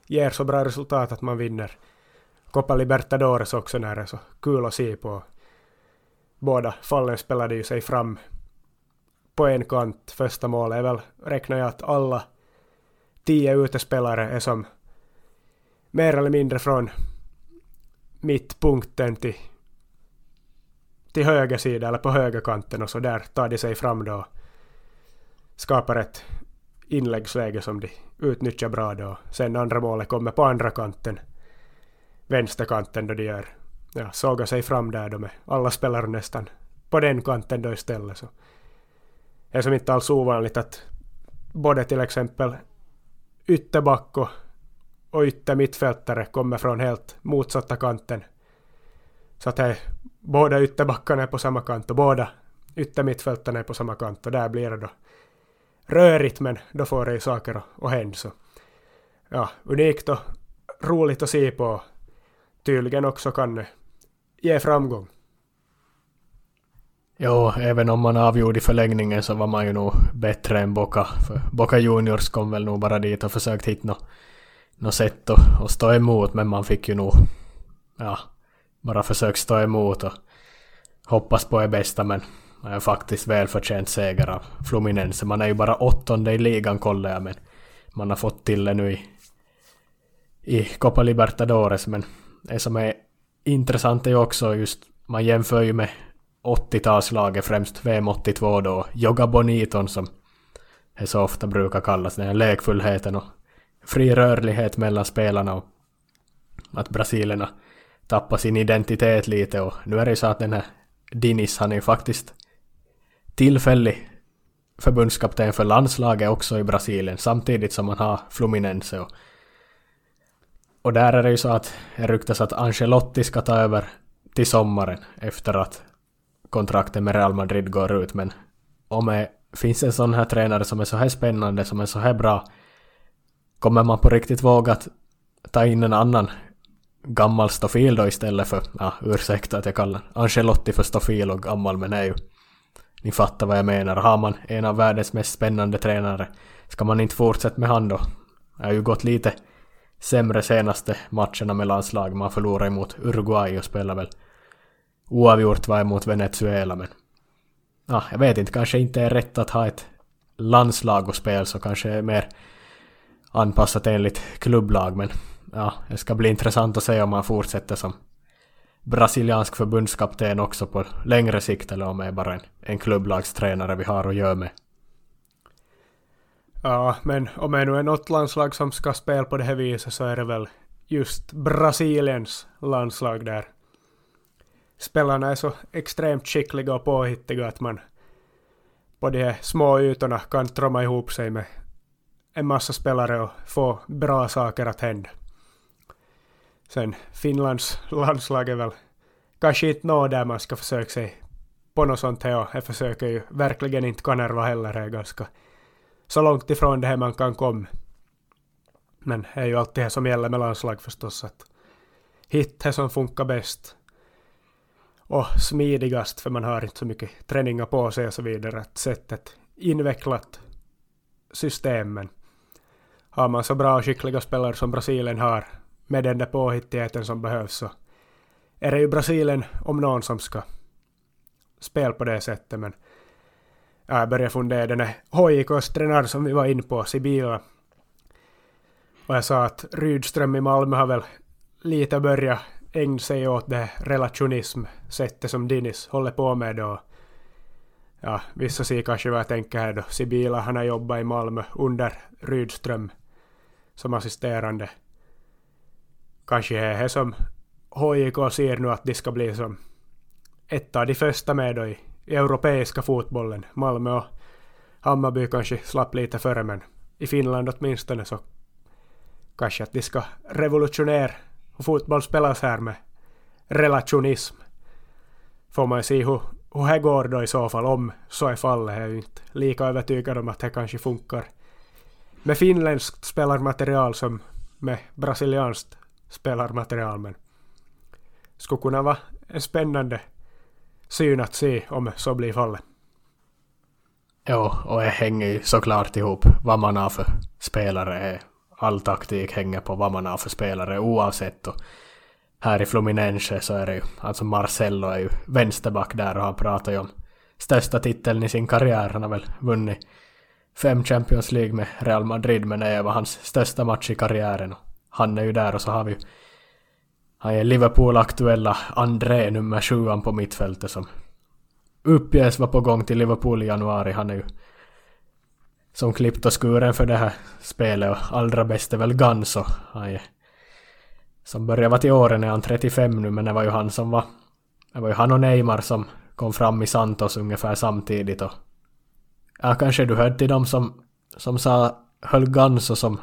ger så bra resultat att man vinner Copa Libertadores också när det är så kul att se på. Båda fallen spelade ju sig fram på en kant. Första målet är väl, räknar jag att alla tio utespelare är som mer eller mindre från mittpunkten till, till höger sida eller på högerkanten och så där tar de sig fram då skapar ett inläggsläge som de utnyttjar bra då. Sen andra målet kommer på andra kanten, vänsterkanten då de gör, ja, sågar sig fram där då med alla spelare nästan på den kanten då istället. Så det är som inte alls ovanligt att både till exempel ytterback och, och yttermittfältare kommer från helt motsatta kanten. Så att det, båda ytterbackarna är på samma kant och båda yttermittfältarna är på samma kant och där blir det då rörigt men då får det ju saker att, hända. Så. Ja, unikt och roligt att se på. Tydligen också kan ge framgång. Jo, även om man avgjorde i förlängningen så var man ju nog bättre än Boca. För Boca Juniors kom väl nog bara dit och försökte hitta något, något sätt att, att stå emot, men man fick ju nog ja, bara försöka stå emot och hoppas på det bästa, men är faktiskt välförtjänt seger av Fluminense. Man är ju bara åttonde i ligan kollar jag, men man har fått till det nu i, i Copa Libertadores, men det som är intressant är ju också just, man jämför ju med 80-talslaget, främst VM 82 då, Joga Boniton som det så ofta brukar kallas, den här lekfullheten och fri rörlighet mellan spelarna och att brasilerna tappar sin identitet lite och nu är det ju så att den här Dinis, han är ju faktiskt tillfällig förbundskapten för landslaget också i Brasilien samtidigt som man har Fluminense och, och där är det ju så att det ryktas att Ancelotti ska ta över till sommaren efter att kontraktet med Real Madrid går ut men om det finns en sån här tränare som är så här spännande, som är så här bra kommer man på riktigt våga att ta in en annan gammal stofil då istället för, ja ursäkta att jag kallar Ancelotti för stofil och gammal men är ju ni fattar vad jag menar. Har man en av världens mest spännande tränare ska man inte fortsätta med han då. Det har ju gått lite sämre senaste matcherna med landslag. Man förlorade mot Uruguay och spelade väl oavgjort var mot Venezuela men Ah, jag vet inte, kanske inte är rätt att ha ett landslag och spel så kanske är mer anpassat enligt klubblag men ja, det ska bli intressant att se om man fortsätter som brasiliansk förbundskapten också på längre sikt eller om det är bara en, en klubblagstränare vi har att göra med. Ja, men om det nu är något landslag som ska spela på det här viset så är det väl just Brasiliens landslag där spelarna är så extremt skickliga och påhittiga att man på de här små ytorna kan trumma ihop sig med en massa spelare och få bra saker att hända. Sen Finlands landslag är väl kanske inte nå där man ska försöka sig på något sånt här och jag försöker ju verkligen inte Kanerva heller, är ganska så långt ifrån det här man kan komma. Men det är ju alltid det som gäller med landslag förstås att hitta det som funkar bäst. Och smidigast för man har inte så mycket träningar på sig och så vidare. Att sätta ett invecklat system men har man så bra och skickliga spelare som Brasilien har med den där påhittigheten som behövs så är det ju Brasilien om någon som ska spela på det sättet men jag börjar fundera den här HJKs tränare som vi var inne på, Sibila. Och jag sa att Rydström i Malmö har väl lite börjat ägna sig åt det relationism sättet som Dinis håller på med då. Ja, vissa ser kanske vad jag tänker här då. Sibila, han har jobbat i Malmö under Rydström som assisterande. Kanske är det som HJK ser nu att de ska bli som ett av de första med då i, europeiska fotbollen. Malmö och Hammarby kanske slapp lite före men i Finland åtminstone så kanske att de ska revolutionera hur fotboll spelas här med relationism. Får man se hur, hur det går då i så fall om så är fallet. Jag är inte lika övertygad om att det kanske funkar med finländskt spelarmaterial som med brasilianskt spelarmaterial men skulle kunna vara en spännande syn att se om så blir fallet. Jo, och det hänger ju såklart ihop vad man har för spelare. All taktik hänger på vad man har för spelare oavsett. Och här i Fluminense så är det ju, alltså Marcello är ju vänsterback där och han pratar ju om största titeln i sin karriär. Han har väl vunnit fem Champions League med Real Madrid men det var hans största match i karriären. Han är ju där och så har vi ju han är Liverpool-aktuella André nummer sjuan på mittfältet som uppges vara på gång till Liverpool i januari. Han är ju som klippt och skuren för det här spelet och allra bäst är väl Ganso. Han är, som börjar vara till åren är han 35 nu men det var ju han som var... Det var ju han och Neymar som kom fram i Santos ungefär samtidigt och... Ja, kanske du hörde till dem som, som sa, höll Ganso som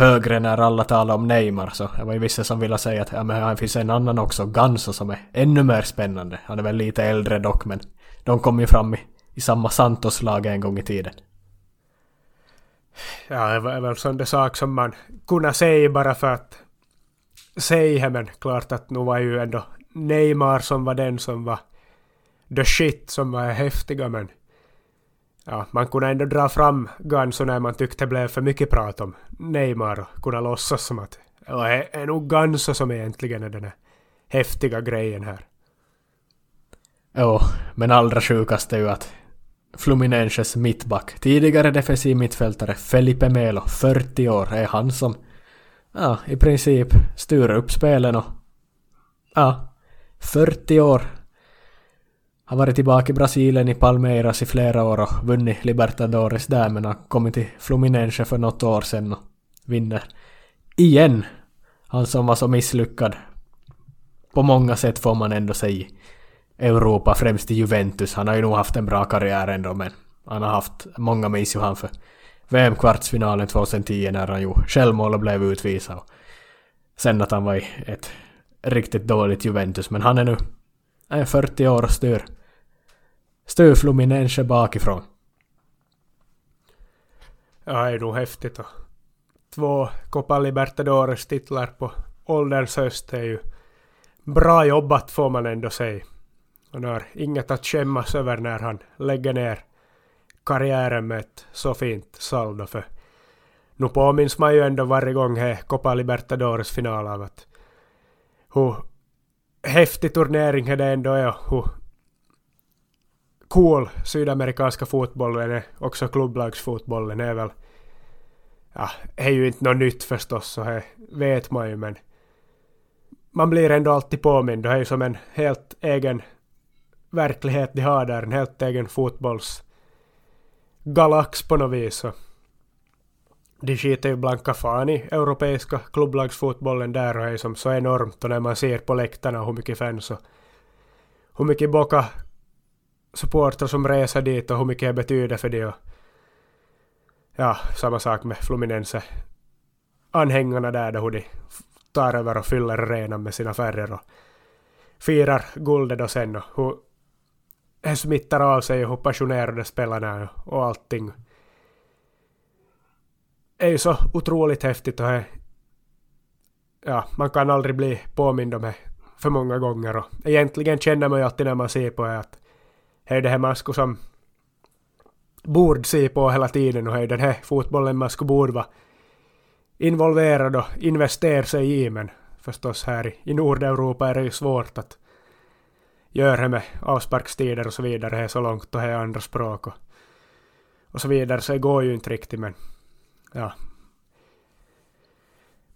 högre när alla talar om Neymar så det var ju vissa som ville säga att ja, men här finns en annan också, Ganso, som är ännu mer spännande. Han är väl lite äldre dock men de kom ju fram i, i samma Santos-lag en gång i tiden. Ja, det var väl sån där sak som man kunde säga bara för att säga men klart att nu var ju ändå Neymar som var den som var the shit som var häftiga men ja, man kunde ändå dra fram Ganso när man tyckte det blev för mycket prat om Neymar och kunna låtsas som att det är nog Ganso som egentligen är den här häftiga grejen här. Jo, men allra sjukast är ju att Fluminenses mittback, tidigare defensiv mittfältare Felipe Melo, 40 år, är han som ja, i princip styr upp spelen och ja, 40 år har varit tillbaka i Brasilien i Palmeiras i flera år och vunnit Libertadores där men har kommit till Fluminense för något år sedan och vinner igen. Alltså, han som var så misslyckad. På många sätt får man ändå säga. Europa, främst i Juventus. Han har ju nog haft en bra karriär ändå men han har haft, många minns ju han för VM-kvartsfinalen 2010 när han gjorde självmål och blev utvisad. Sen att han var i ett riktigt dåligt Juventus men han är nu är 40 år och styr styr Fluminense bakifrån. Ja, det är nog häftigt. Och två Copa Libertadores titlar på ålderns höst är ju bra jobbat får man ändå säga. Han har inget att skämmas över när han lägger ner karriären med ett så fint saldo för nu påminns man ju ändå varje gång här Copa Libertadores final av att hur häftig turnering det ändå är och hur cool sydamerikanska fotbollen är, också klubblagsfotbollen är väl ja, det är ju inte något nytt förstås, så det vet man ju men man blir ändå alltid påmind och det är ju som en helt egen verklighet de har där, en helt egen fotbollsgalax på något vis. Så. De skiter ju blanka fan i europeiska klubblagsfotbollen där och det är som så enormt och när man ser på läktarna hur mycket fans och hur mycket Boca supportrar som reser dit och hur mycket det betyder för det. Och ja, samma sak med Fluminense. Anhängarna där, då hur de tar över och fyller arenan med sina färger och firar guldet och sen och hur det smittar av sig och hur passionerade spelarna är och allting. Det är ju så otroligt häftigt och det ja, man kan aldrig bli påmind om det för många gånger och egentligen känner man ju alltid när man ser på det att det är det här man skulle som borde se på hela tiden och det är den här fotbollen man skulle borde vara involverad och investera sig i men förstås här i Nordeuropa är det ju svårt att göra det med avsparkstider och så vidare, det är så långt och det är andra språk och, och så vidare, så det går ju inte riktigt men ja.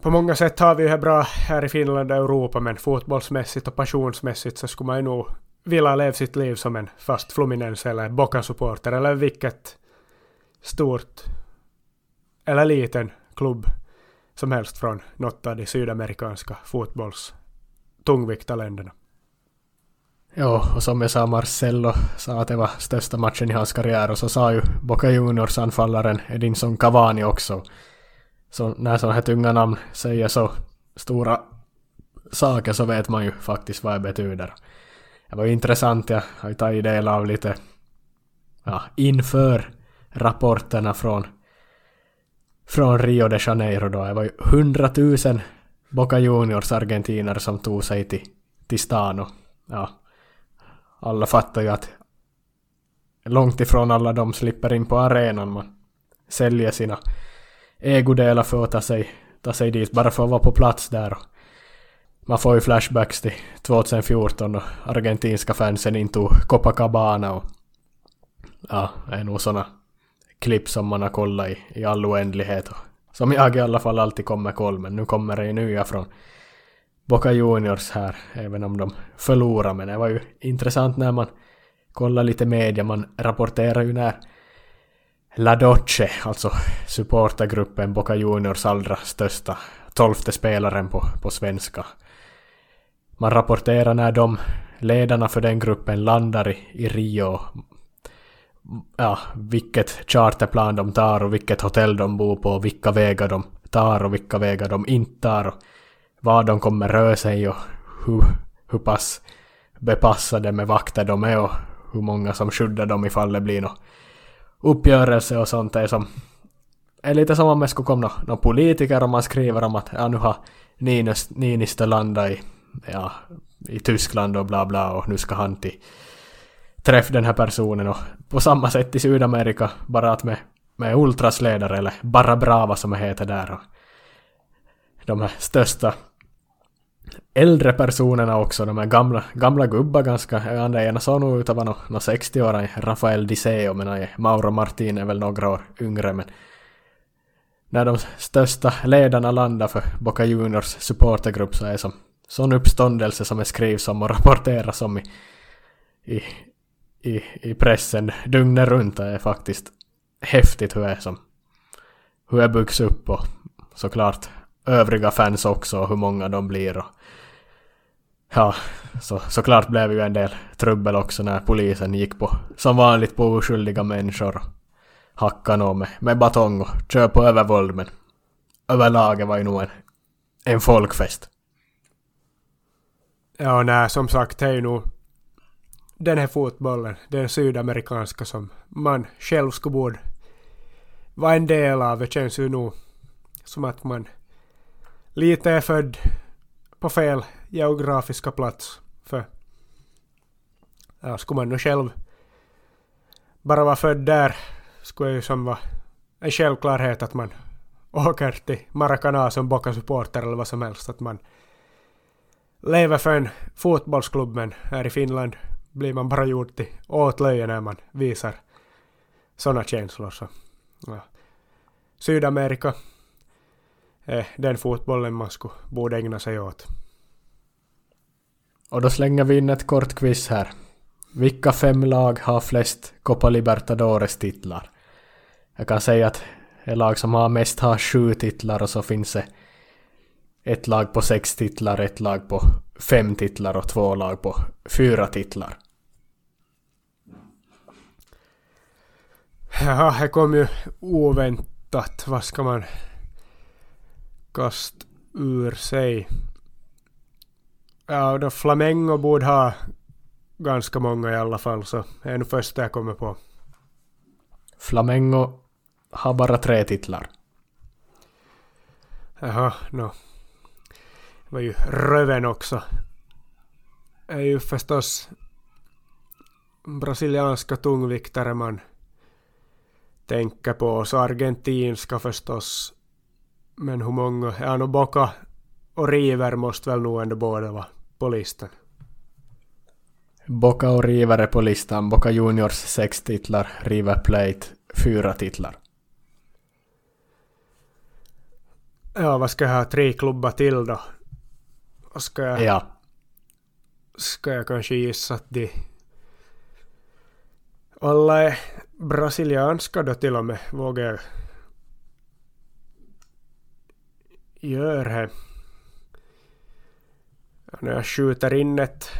På många sätt har vi ju det bra här i Finland och Europa men fotbollsmässigt och passionsmässigt så skulle man ju nog vilja leva sitt liv som en fast Fluminense eller Boca-supporter eller vilket stort eller liten klubb som helst från något av de sydamerikanska fotbolls tungviktarländerna. Ja, och som jag sa, Marcello sa att det var största matchen i hans karriär och så sa ju Boca Juniors anfallaren Edinson Cavani också. Så när sådana här tunga namn säger så stora saker så vet man ju faktiskt vad det betyder. Det var ju intressant, jag har ju tagit del av lite ja, inför rapporterna från från Rio de Janeiro då. Det var ju hundratusen Boca Juniors argentinare som tog sig till, till stan och ja, alla fattar ju att långt ifrån alla de slipper in på arenan. Man säljer sina ägodelar för att ta sig, ta sig dit bara för att vara på plats där. Man får ju flashbacks till 2014 då argentinska fansen intog Copacabana och ja, det är nog såna klipp som man har kollat i, i all oändlighet. och Som jag i alla fall alltid kommer koll, men nu kommer det ju nya från Boca Juniors här, även om de förlorar. Men det var ju intressant när man kollar lite media, man rapporterar ju när La Doce, alltså supportergruppen Boca Juniors allra största, tolfte spelaren på, på svenska. Man rapporterar när de ledarna för den gruppen landar i, i Rio. Ja, vilket charterplan de tar och vilket hotell de bor på, vilka vägar de tar och vilka vägar de inte tar och var de kommer röra sig och hur, hur pass bepassade med vakter de är och hur många som skyddar dem ifall det blir någon uppgörelse och sånt. Är som är lite som om det skulle komma någon politiker och man skriver om att ja, nu har Niinistö landat i, ja, i Tyskland och bla bla och nu ska han till träff den här personen och på samma sätt i Sydamerika, bara att med, med ultrasledare eller Barra Brava som det heter där. Och de här största äldre personerna också, de här gamla, gamla gubbar ganska. Den ena såg nog ut att vara någon 60-åring, Rafael Diceo, men Mauro Martin är väl några år yngre. Men när de största ledarna landar för Boca Juniors supportergrupp så är som sån uppståndelse som det skrivs om och rapporteras om i, i i, i pressen dygnet runt är faktiskt häftigt hur det är som hur det byggs upp och såklart övriga fans också och hur många de blir och ja, så, såklart blev ju en del trubbel också när polisen gick på som vanligt på oskyldiga människor och hackade någon med, med batong och kör på övervåld men överlag var ju nog en, en folkfest. Ja, nej, som sagt, det är ju nog den här fotbollen, den sydamerikanska som man själv skulle borde vara en del av. Det känns ju nog som att man lite är född på fel geografiska plats. För ja, skulle man nu själv bara vara född där skulle det ju som vara en självklarhet att man åker till Maracana som Boca-supporter eller vad som helst. Att man lever för en fotbollsklubb men här i Finland blir man bara gjord till åtlöje när man visar sådana känslor. Så, ja. Sydamerika är den fotbollen man skulle, borde ägna sig åt. Och då slänger vi in ett kort quiz här. Vilka fem lag har flest Copa Libertadores titlar? Jag kan säga att det lag som har mest har sju titlar och så finns det ett lag på sex titlar, ett lag på fem titlar och två lag på fyra titlar. Ja, det kom ju oväntat. Vad ska man kasta ur sig? Ja, då Flamengo borde ha ganska många i alla fall, så det är nu första jag kommer på. Flamengo har bara tre titlar. Jaha, no. Var ju röven också. är ju förstås brasilianska tungviktare man tänker på, så argentinska förstås. Men hur många, ja nu Boca och River måste väl nog ändå båda vara på listan. Boca och River är på listan. Boca Juniors sex titlar, River Plate fyra titlar. Ja, vad ska jag ha tre klubbar till då? Ska jag... Ja. Ska jag kanske gissa att de... Alla är brasilianska då till och med, vågar jag gör här. När jag skjuter in ett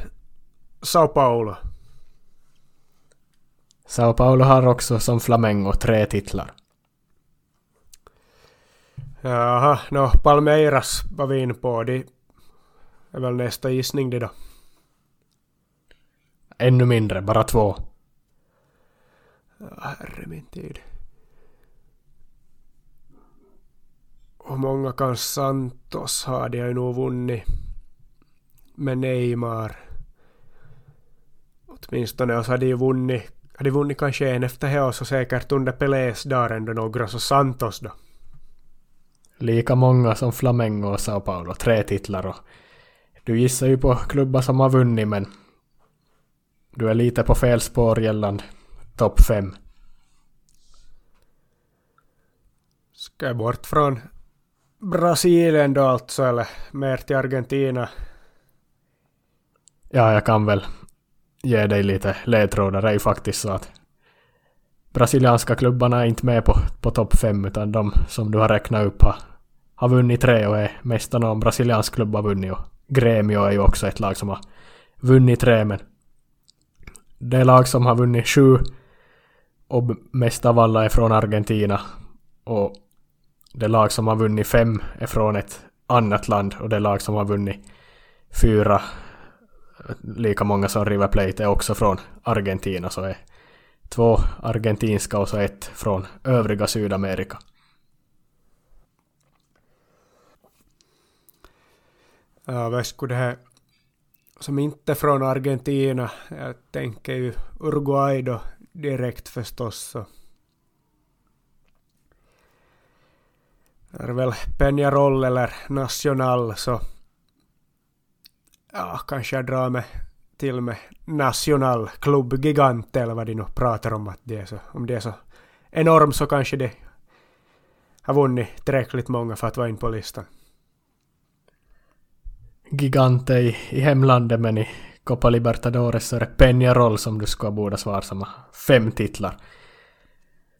Sao Paulo. Sao Paulo har också som Flamengo tre titlar. Jaha, no Palmeiras var vi in på. Det är väl nästa gissning det då. Ännu mindre, bara två. Herre min tid. Hur många kan Santos ha? De har ju nog vunnit med Neymar. Åtminstone, och så hade de vunnit, hade vunnit kanske en efter det och så säkert under Pelés dagar ändå några, så Santos då. Lika många som Flamengo och Sao Paulo, tre titlar och du gissar ju på klubbar som har vunnit men du är lite på fel spår gällande topp fem. Ska jag bort från Brasilien då alltså, eller mer till Argentina? Ja, jag kan väl ge dig lite ledtrådar. Det är ju faktiskt så att brasilianska klubbarna är inte med på, på topp fem utan de som du har räknat upp har, har vunnit tre och är mesta någon brasiliansk klubb har vunnit och Gremio är ju också ett lag som har vunnit tre men det lag som har vunnit sju och mest av alla är från Argentina och det lag som har vunnit fem är från ett annat land och det lag som har vunnit fyra lika många som River Plate är också från Argentina så är två argentinska och så ett från övriga Sydamerika. Uh, vad skulle det här som inte från Argentina, jag tänker ju Uruguay då direkt förstås. Så. Det är väl Peñarol eller National så ja, kanske jag drar mig till med National Club Gigante eller vad de nu pratar om att det är så. Om det är så enormt så kanske det har vunnit tillräckligt många för att vara in på listan. Gigante i, i hemlandet men i Copa Libertadores så är det Peñarol som du ska borde svara samma fem titlar.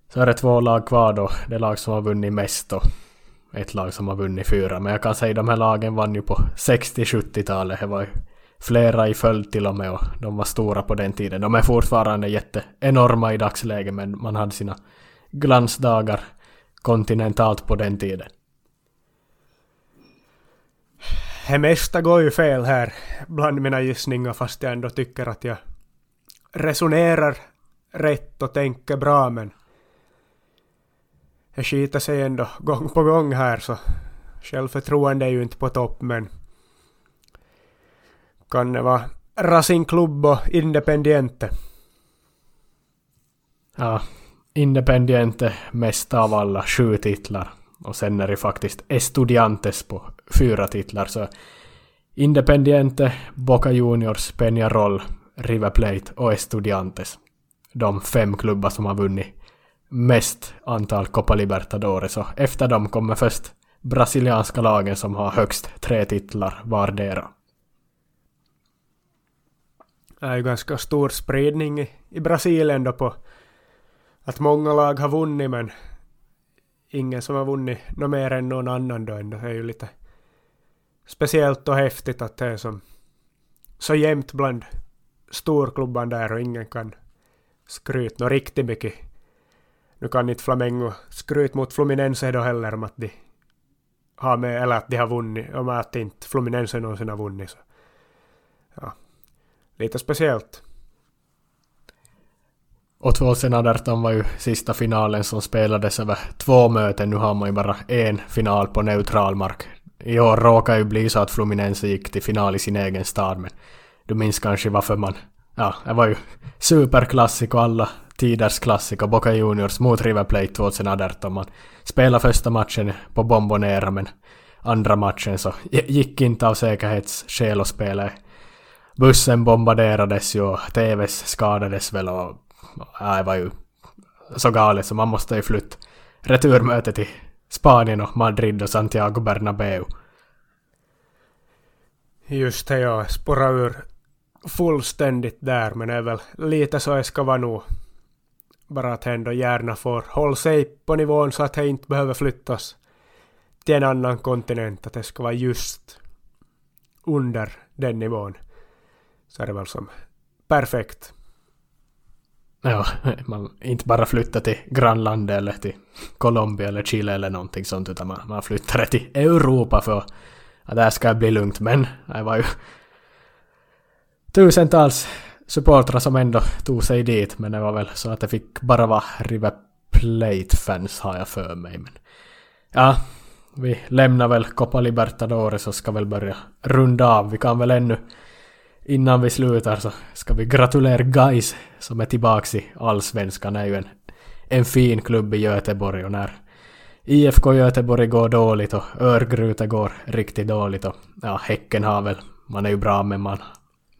Så är det två lag kvar då, det lag som har vunnit mest och ett lag som har vunnit fyra. Men jag kan säga de här lagen vann ju på 60-70-talet. Det var ju flera i följd till och med och de var stora på den tiden. De är fortfarande jätte enorma i dagsläget men man hade sina glansdagar kontinentalt på den tiden. Det mesta går ju fel här bland mina gissningar fast jag ändå tycker att jag resonerar rätt och tänker bra men det skiter sig ändå gång på gång här så självförtroende är ju inte på topp men kan det vara Racing Club och Independiente? Ja, Independiente mest av alla sju titlar och sen är det faktiskt Estudiantes på fyra titlar så Independiente, Boca Juniors, Peñarol, River Plate och Estudiantes. De fem klubbar som har vunnit mest antal Copa Libertadores och efter dem kommer först brasilianska lagen som har högst tre titlar vardera. Det är ju ganska stor spridning i, Brasilien då på att många lag har vunnit men ingen som har vunnit något mer än någon annan då ändå. Det är ju lite speciellt och häftigt att det är som så jämnt bland storklubban där och ingen kan skryta något riktigt mycket nu kan inte Flamengo skryta mot Fluminense då heller om att de har med, eller att de har vunnit, om att inte Fluminense någonsin har vunnit. Så. Ja, lite speciellt. Och 2018 var ju sista finalen som spelades över två möten. Nu har man ju bara en final på neutral mark i år råkar ju bli så att Fluminense gick till final i sin egen stad men du minns kanske varför man... Ja, det var ju superklassik och alla tiders klassiker Boca Juniors mot River Plate 2018. Man spelade första matchen på Bombonera men andra matchen så gick inte av säkerhetsskäl att spela. Bussen bombarderades ju och TVs skadades väl och... Ja, det var ju så galet så man måste ju flytta returmöte till Spanien och Madrid och Santiago Bernabeu. Just det, jag spårar ur fullständigt där, men det är väl lite så det ska vara nog. Bara att ändå gärna får hålla sig på nivån så att det inte behöver flyttas till en annan kontinent, att det ska vara just under den nivån. Så är det väl som perfekt. Ja, man inte bara flyttar till grannlandet eller till Colombia eller Chile eller någonting sånt utan man, man flyttar till Europa för att där ska bli lugnt. Men det var ju tusentals supportrar som ändå tog sig dit men det var väl så att det fick bara vara River Plate-fans har jag för mig. Men ja, vi lämnar väl Copa Libertadores och ska väl börja runda av. Vi kan väl ännu innan vi slutar så ska vi gratulera Guys som är tillbaks i Allsvenskan. Det är ju en, en fin klubb i Göteborg och när IFK Göteborg går dåligt och Örgryte går riktigt dåligt och ja, Häcken har väl, man är ju bra men man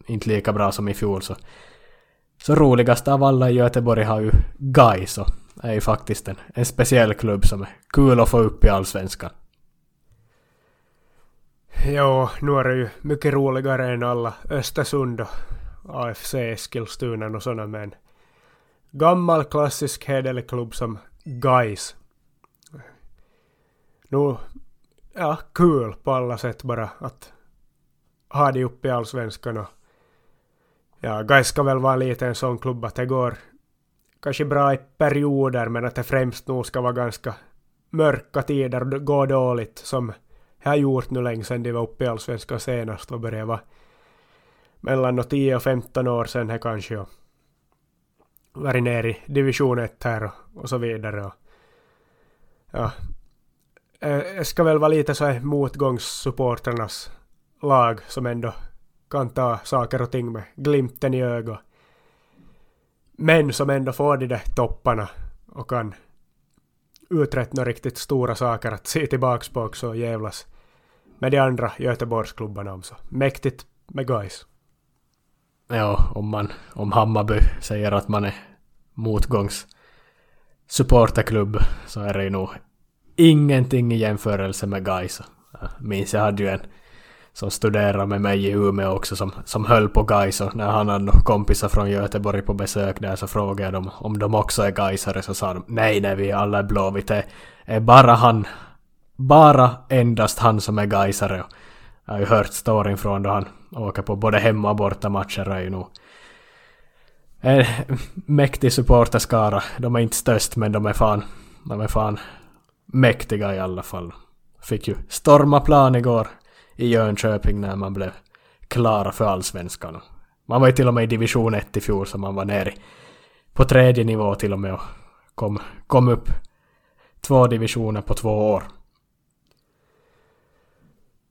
inte lika bra som i fjol så så roligast av alla i Göteborg har ju Gais och är ju faktiskt en, en speciell klubb som är kul att få upp i Allsvenskan. Ja, nu är det ju mycket roligare än alla Östersund och AFC Eskilstuna och sådana men gammal klassisk hederlig klubb som Guys. Nu, ja, kul på alla sätt bara att ha det uppe i allsvenskan och ja, Gais ska väl vara lite en sån klubb att det går kanske bra i perioder men att det främst nog ska vara ganska mörka tider och gå dåligt som har gjort nu länge sedan de var uppe i Allsvenskan senast och började vara mellan 10 och 15 år sedan här kanske och varit ner i division 1 här och, och så vidare. Och, ja, det ska väl vara lite så här motgångssupportrarnas lag som ändå kan ta saker och ting med glimten i ögat. Men som ändå får de där topparna och kan uträtta riktigt stora saker att se tillbaks på också och jävlas med de andra Göteborgsklubbarna också. Mäktigt med guys. Ja, om man, om Hammarby säger att man är motgångs supporterklubb så är det ju nog ingenting i jämförelse med guys. Jag minns jag hade ju en som studerade med mig i Umeå också som, som höll på Gais och när han hade kompisar från Göteborg på besök där så frågade jag dem om de också är Gaisare så sa de nej nej vi alla är blåvita, det är bara han bara endast han som är Gaisare jag har ju hört storyn från då han åker på både hemma och bortamatcher. Det är ju nog en mäktig supporterskara. De är inte störst men de är fan, de är fan mäktiga i alla fall. Fick ju storma plan igår i Jönköping när man blev klara för allsvenskan. Man var ju till och med i division 1 i fjol så man var nere på tredje nivå till och med och kom, kom upp två divisioner på två år.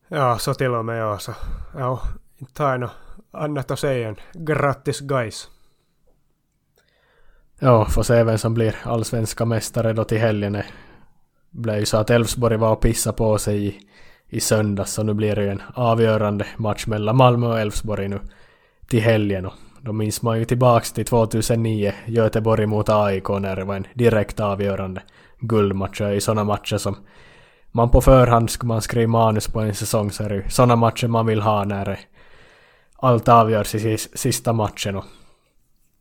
Ja, så till och med jag så. Ja, inte har jag något annat att säga än grattis guys. Ja, får se vem som blir allsvenska mästare då till helgen. Det blev ju så att Elfsborg var och pissade på sig i i söndags så nu blir det ju en avgörande match mellan Malmö och Elfsborg nu till helgen och då minns man ju tillbaks till 2009 Göteborg mot AIK när det var en direkt avgörande guldmatch i sådana matcher som man på förhand skulle man skriva manus på en säsong så är det ju sådana matcher man vill ha när allt avgörs i sista matchen och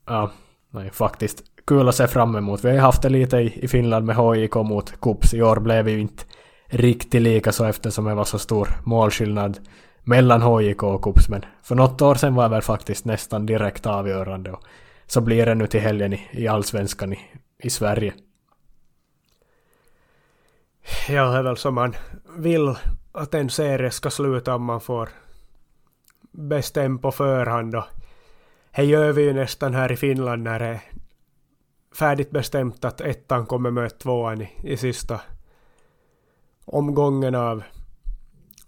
ja, nej, faktiskt kul att se fram emot. Vi har ju haft det lite i, i Finland med HIK mot Kups. I år blev vi ju inte riktigt lika så eftersom det var så stor målskillnad mellan HJK och KUPS men för något år sedan var det väl faktiskt nästan direkt avgörande och så blir det nu till helgen i, i allsvenskan i, i Sverige. Ja, det är väl som man vill att en serie ska sluta om man får bestämma på förhand och det gör vi ju nästan här i Finland när det är färdigt bestämt att ettan kommer möta tvåan i, i sista omgången av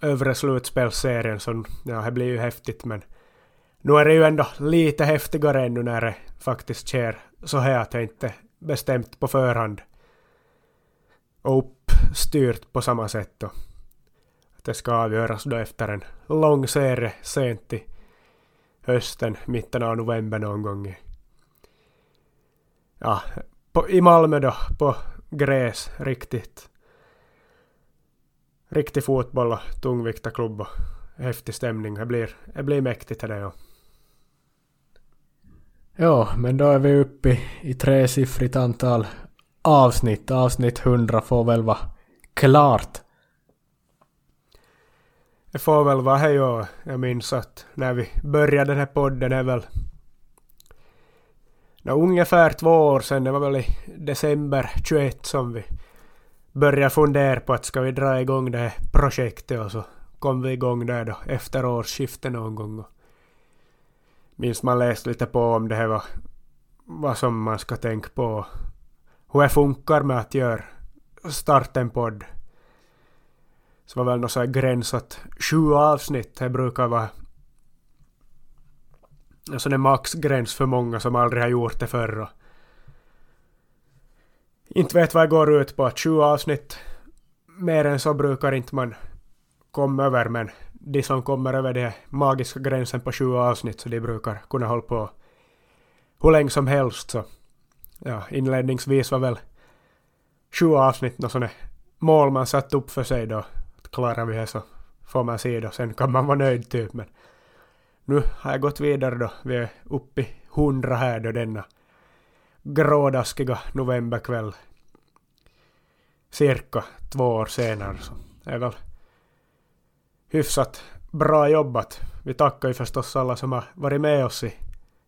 övre slutspelsserien Så ja, det blir ju häftigt men nu är det ju ändå lite häftigare ännu när det faktiskt sker så här att det inte bestämt på förhand. Och uppstyrt på samma sätt då. Att det ska avgöras då efter en lång serie sent i hösten, mitten av november någon gång. I, ja, på, i Malmö då, på gräs, riktigt. Riktig fotboll och tungviktarklubb och häftig stämning. Det blir, det blir mäktigt det ja. Ja, men då är vi uppe i, i tresiffrigt antal avsnitt. Avsnitt 100 får väl vara klart. Det får väl vara hej och Jag minns att när vi började den här podden är väl no, ungefär två år sedan, det var väl i december 21 som vi började fundera på att ska vi dra igång det här projektet och så kom vi igång där då efter årsskiftet någon gång. Och minns man läste lite på om det här var vad som man ska tänka på. Hur jag funkar med att göra starten podd. Så var väl något sån här gräns att sju avsnitt, det brukar vara en sån maxgräns för många som aldrig har gjort det förr. Inte vet vad jag går ut på, att sju avsnitt, mer än så brukar inte man komma över, men de som kommer över den magiska gränsen på sju avsnitt, så de brukar kunna hålla på hur länge som helst. Så ja, inledningsvis var väl sju avsnitt något sånt mål man satt upp för sig då. Klarar vi det så får man se då, sen kan man vara nöjd typ. Men nu har jag gått vidare då. Vi är uppe i hundra här då denna grådaskiga novemberkväll. Cirka två år senare så det är väl hyfsat bra jobbat. Vi tackar ju förstås alla som har varit med oss i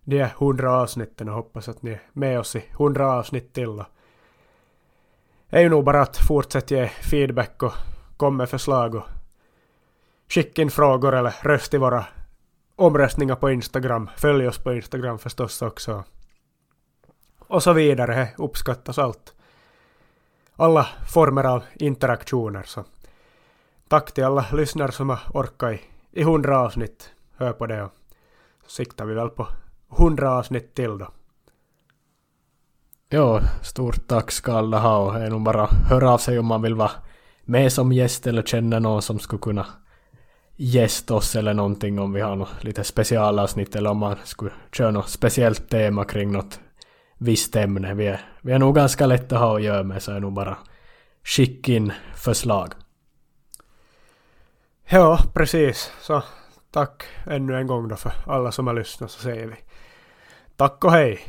de här hundra avsnitten och hoppas att ni är med oss i hundra avsnitt till. Det är ju nog bara att fortsätta ge feedback och komma med förslag och skicka in frågor eller röst i våra omröstningar på Instagram. Följ oss på Instagram förstås också. Och så vidare. Det uppskattas allt. Alla former av interaktioner. Så tack till alla lyssnare som har orkat i, i hundra avsnitt. Hör på det och så siktar vi väl på hundra avsnitt till då. Ja, stort tack ska alla ha och är nog bara höra av sig om man vill vara med som gäst eller känner någon som skulle kunna gästa oss eller någonting om vi har något lite specialavsnitt eller om man skulle köra något speciellt tema kring något visst ämne. Vi är, vi är nog ganska lätta att ha att göra med så är nog bara skicka in förslag. Ja, precis. Så tack ännu en gång då för alla som har lyssnat så säger vi tack och hej.